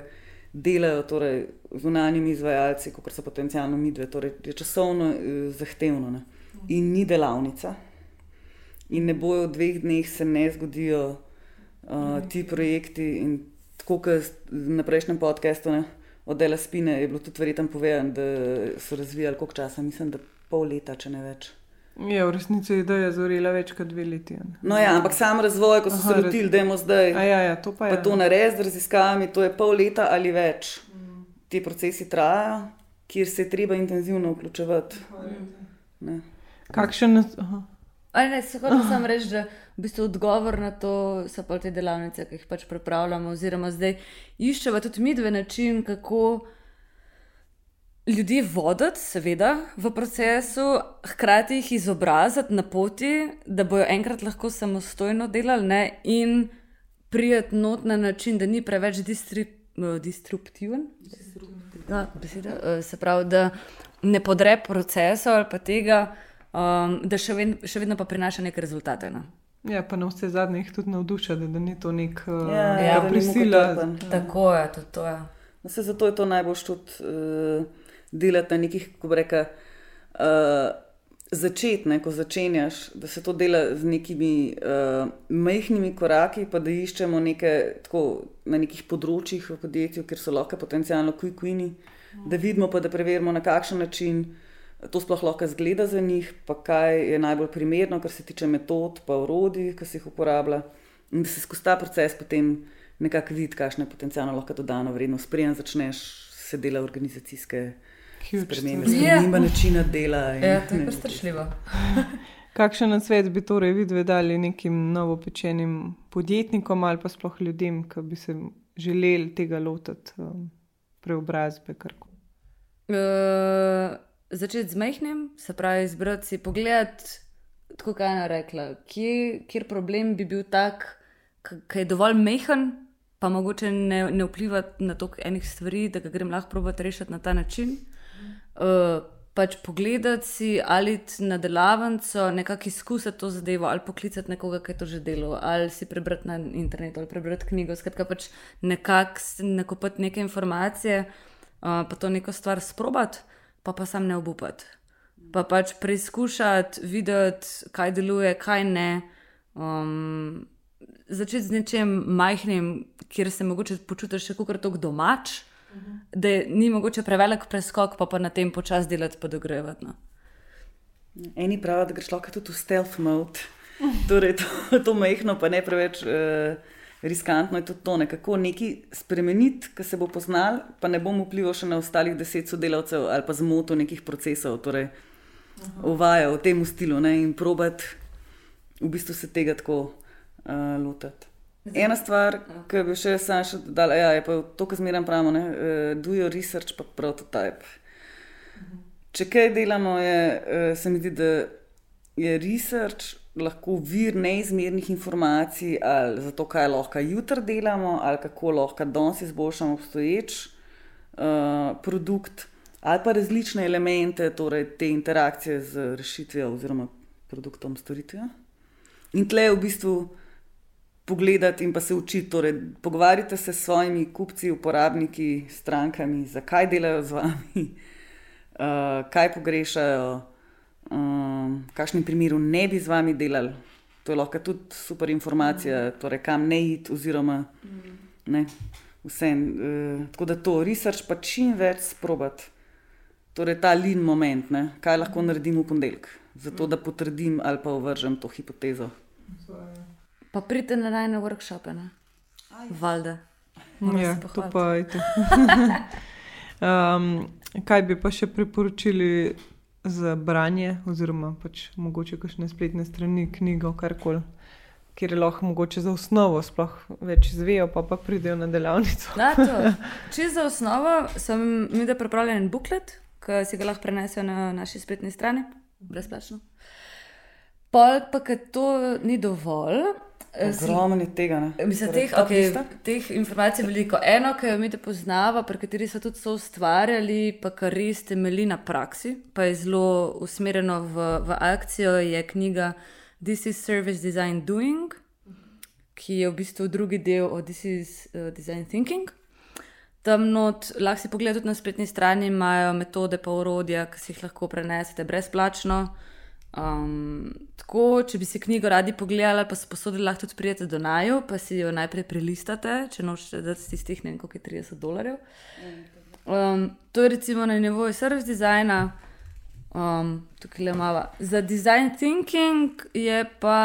delajo torej, z unanimi izvajalci, kot so potencijalno midve. Torej, je časovno eh, zahtevno ne? in ni delavnica. In ne bojo v dveh dneh se ne zgodijo uh, ti projekti. In tako kot na prejšnjem podkastu od Dela Spine je bilo tudi verjetno povedano, da so razvijali koliko časa, mislim, da pol leta, če ne več. Ja, v resnici je ideja zorila več kot dve leti. No, ja, ampak sam razvoj, ko so Aha, se lotili, da je zdaj. Ja, ja, to pa je. Pa to narediti z raziskavami, to je pol leta ali več. Mm. Ti procesi trajajo, kjer se je treba intenzivno vključevati. Kakšen? Ne, se hočem samo reči, da v bistvu odgovor na to so pa te delavnice, ki jih pač pripravljamo, oziroma zdaj iščemo tudi mi dve način, kako ljudi voditi, seveda, v procesu, hkrati jih izobraziti na poti, da bojo enkrat lahko samostojno delali ne? in prijeti not na način, da ni preveč disruptiven. Ja, eh, se pravi, da ne podre procesov ali pa tega, um, da še, ven, še vedno pa prinaša neke rezultate. Ne? Ja, pa na vse zadnje jih tudi navduša, da, da ni to nek uh, ja, ja, prisila. Tako je, to, to je. Vse zato je to najbolj štut. Uh, delati na nekih, kako reka, uh, začetne, ko začenjaš, da se to dela z nekimi uh, majhnimi koraki, pa da iščemo neke, tako, na nekih področjih v podjetju, kjer so lahko potencialno kujkvini, da vidimo pa, da preverimo na kakšen način. To sploh lahko zgleda za njih, pa kaj je najbolj primerno, kar se tiče metod, pa urodij, ki se jih uporablja. In da se skozi ta proces potem nekako vidi, kakšno je potencialno lahko dodano vrednost. Sprejem začneš se dela organizacijske spremembe, spremembe yeah. načina dela. Ja, to je kar strašljivo. Kakšen svet bi torej videli dali nekim novopečenim podjetnikom ali pa sploh ljudem, ki bi se želeli tega lotiti um, preobrazbe? Uh, začeti z mehkim, se pravi, izbrati si pogled, tako kot je ena rekla, kje, kjer problem bi bil tak, ki je dovolj mehen, pa mogoče ne, ne vpliva na toliko enih stvari, da ga grem lahko probati rešiti na ta način. Uh, pač pogledati si ali na delavnico, nekako izkusiti to zadevo, ali poklicati nekoga, ki je to že delal, ali si prebrati na internetu, ali prebrati knjigo. Skratka, pač nekako nakopiti neke informacije, uh, pa to neko stvar sprobati, pa pa sam ne obupati. Pa pač preizkušati, videti, kaj deluje, kaj ne. Um, začeti z nečem majhnim, kjer se mogoče počutiš še kot domač da ni mogoče prevelik preskok, pa pa na tem počasi delati, pa dogrevati. No. Eni pravijo, da greš lahko tudi v stealth mode, torej to, to majhno, pa ne preveč uh, riskantno je tudi to, nekako nekaj spremeniti, ki se bo poznal, pa ne bom vplival še na ostalih deset sodelavcev ali pa zmoto nekih procesov, torej uvaja v tem stilu ne, in probat v bistvu se tega tako uh, lotiti. Ena stvar, ki bi še sam še dodala, ja, je pa to, kar zmeraj pravimo, da uh, do your research, pa prototype. Če kaj delamo, je, uh, se mi zdi, da je research lahko vir neizmernih informacij, ali za to, kaj lahko jutri delamo, ali kako lahko danes izboljšamo obstoječ uh, produkt, ali pa različne elemente, torej te interakcije z rešitvijo oziroma produktom, storitvijo. In tle je v bistvu pogledati in pa se učiti. Torej, pogovarjate se s svojimi kupci, uporabniki, strankami, zakaj delajo z vami, uh, kaj pogrešajo, um, v kakšnem primeru ne bi z vami delali. To je lahko tudi super informacija, torej, kam ne iti, oziroma ne, vse. Uh, tako da to research pa čim več sprobati. Torej, ta lin moment, ne, kaj lahko naredim v ponedeljek, zato da potrdim ali pa ovržem to hipotezo. Pa pridite na najne workshope, ne? Valde. Ja, to pa je to. um, kaj bi pa še priporočili za branje, oziroma pač mogoče kakšne spletne strani, knjigo, karkoli, kjer je lahko mogoče za osnovo sploh več izvejo, pa pa pridejo na delavnico. Če za osnovo sem mi da pripravljen buklet, ki si ga lahko prenesejo na naši spletni strani, brezplačno. Pol pa, ker to ni dovolj, Ogromno tega. Mislim, torej, teh, okay, teh informacij je veliko. Eno, ki jo mi te poznava, pri kateri so tudi so ustvarjali, pa kar res temelji na praksi, pa je zelo usmerjeno v, v akcijo, je knjiga This is Service Design Doing, ki je v bistvu drugi del od This is uh, Design Thinking. Tam not, lahko si pogledate tudi na spletni strani, imajo metode pa urodja, ki si jih lahko prenesete brezplačno. Um, tako, če bi si knjigo radi pogledali, pa se posodili, lahko tudi prijete do naju, pa si jo najprej prelistate, če nočete dati tistih ne vem, koliko je 30 dolarjev. Um, to je recimo na nivoju service designa, um, tukaj le malo. Za design thinking je pa,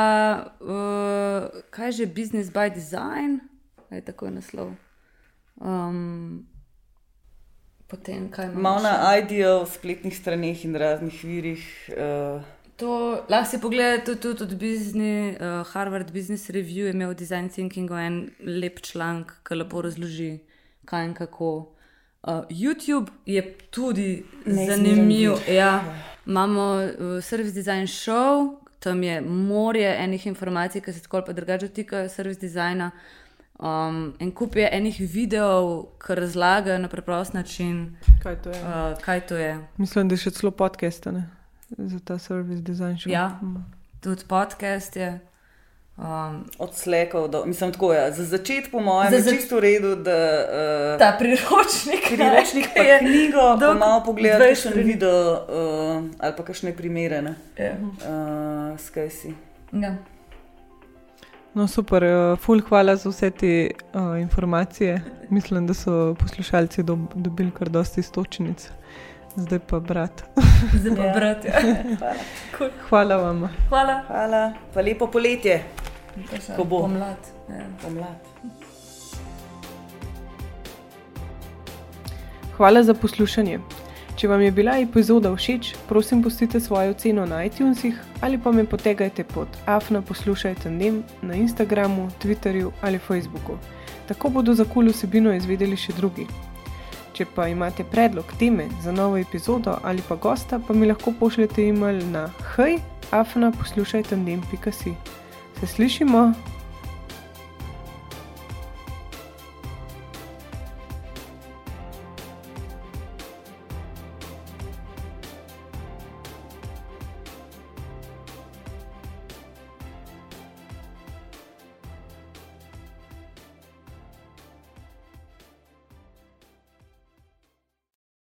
uh, kaj že business by design, je tako naslov. Um, potem, kaj imamo? Malo na IDEO, spletnih straneh in raznih virih. Uh, To lahko si pogledate tudi od Business, uh, Harvard Business Review, imel v Design Thinkingu en lep članek, ki lepo razloži, kaj in kako. Uh, YouTube je tudi zanimiv. Ja, imamo uh, Service Design Show, tam je morje enih informacij, ki se tako ali drugače dotikajo service designa. Um, en kup je enih videov, ki razlagajo na preprost način, kaj to je. Uh, kaj to je. Mislim, da je še celo podcast za ta service design. Show. Ja, tudi podcast je. Um, Od slekov do, mislim, tako je. Ja. Za začetek, po mojem, je čisto v redu, da. Uh, ta priročnik, priročnik pa je knjigo, da malo pogledaj, še ne video uh, ali pa kakšne primere. Ja. Uh, skaj si. Ja. No, super, uh, ful, hvala za vse te uh, informacije. Mislim, da so poslušalci dob dobili kar dosti istočnic. Zdaj pa brat. Zdaj pa ja. brat. Ja. Hvala. Cool. Hvala vam. Hvala. Hvala. Pa lepo poletje. Ko bo pomlad. Ja. pomlad. Hvala za poslušanje. Če vam je bila epizoda všeč, prosim, pustite svojo oceno na iTunesih ali pa me potegajte pod afna poslušajte dnem na Instagramu, Twitterju ali Facebooku. Tako bodo za kul vsebino izvedeli še drugi. Če pa imate predlog teme za novo epizodo ali pa gosta, pa mi lahko pošljete e-mail na hej, afna poslušajte, se slišimo!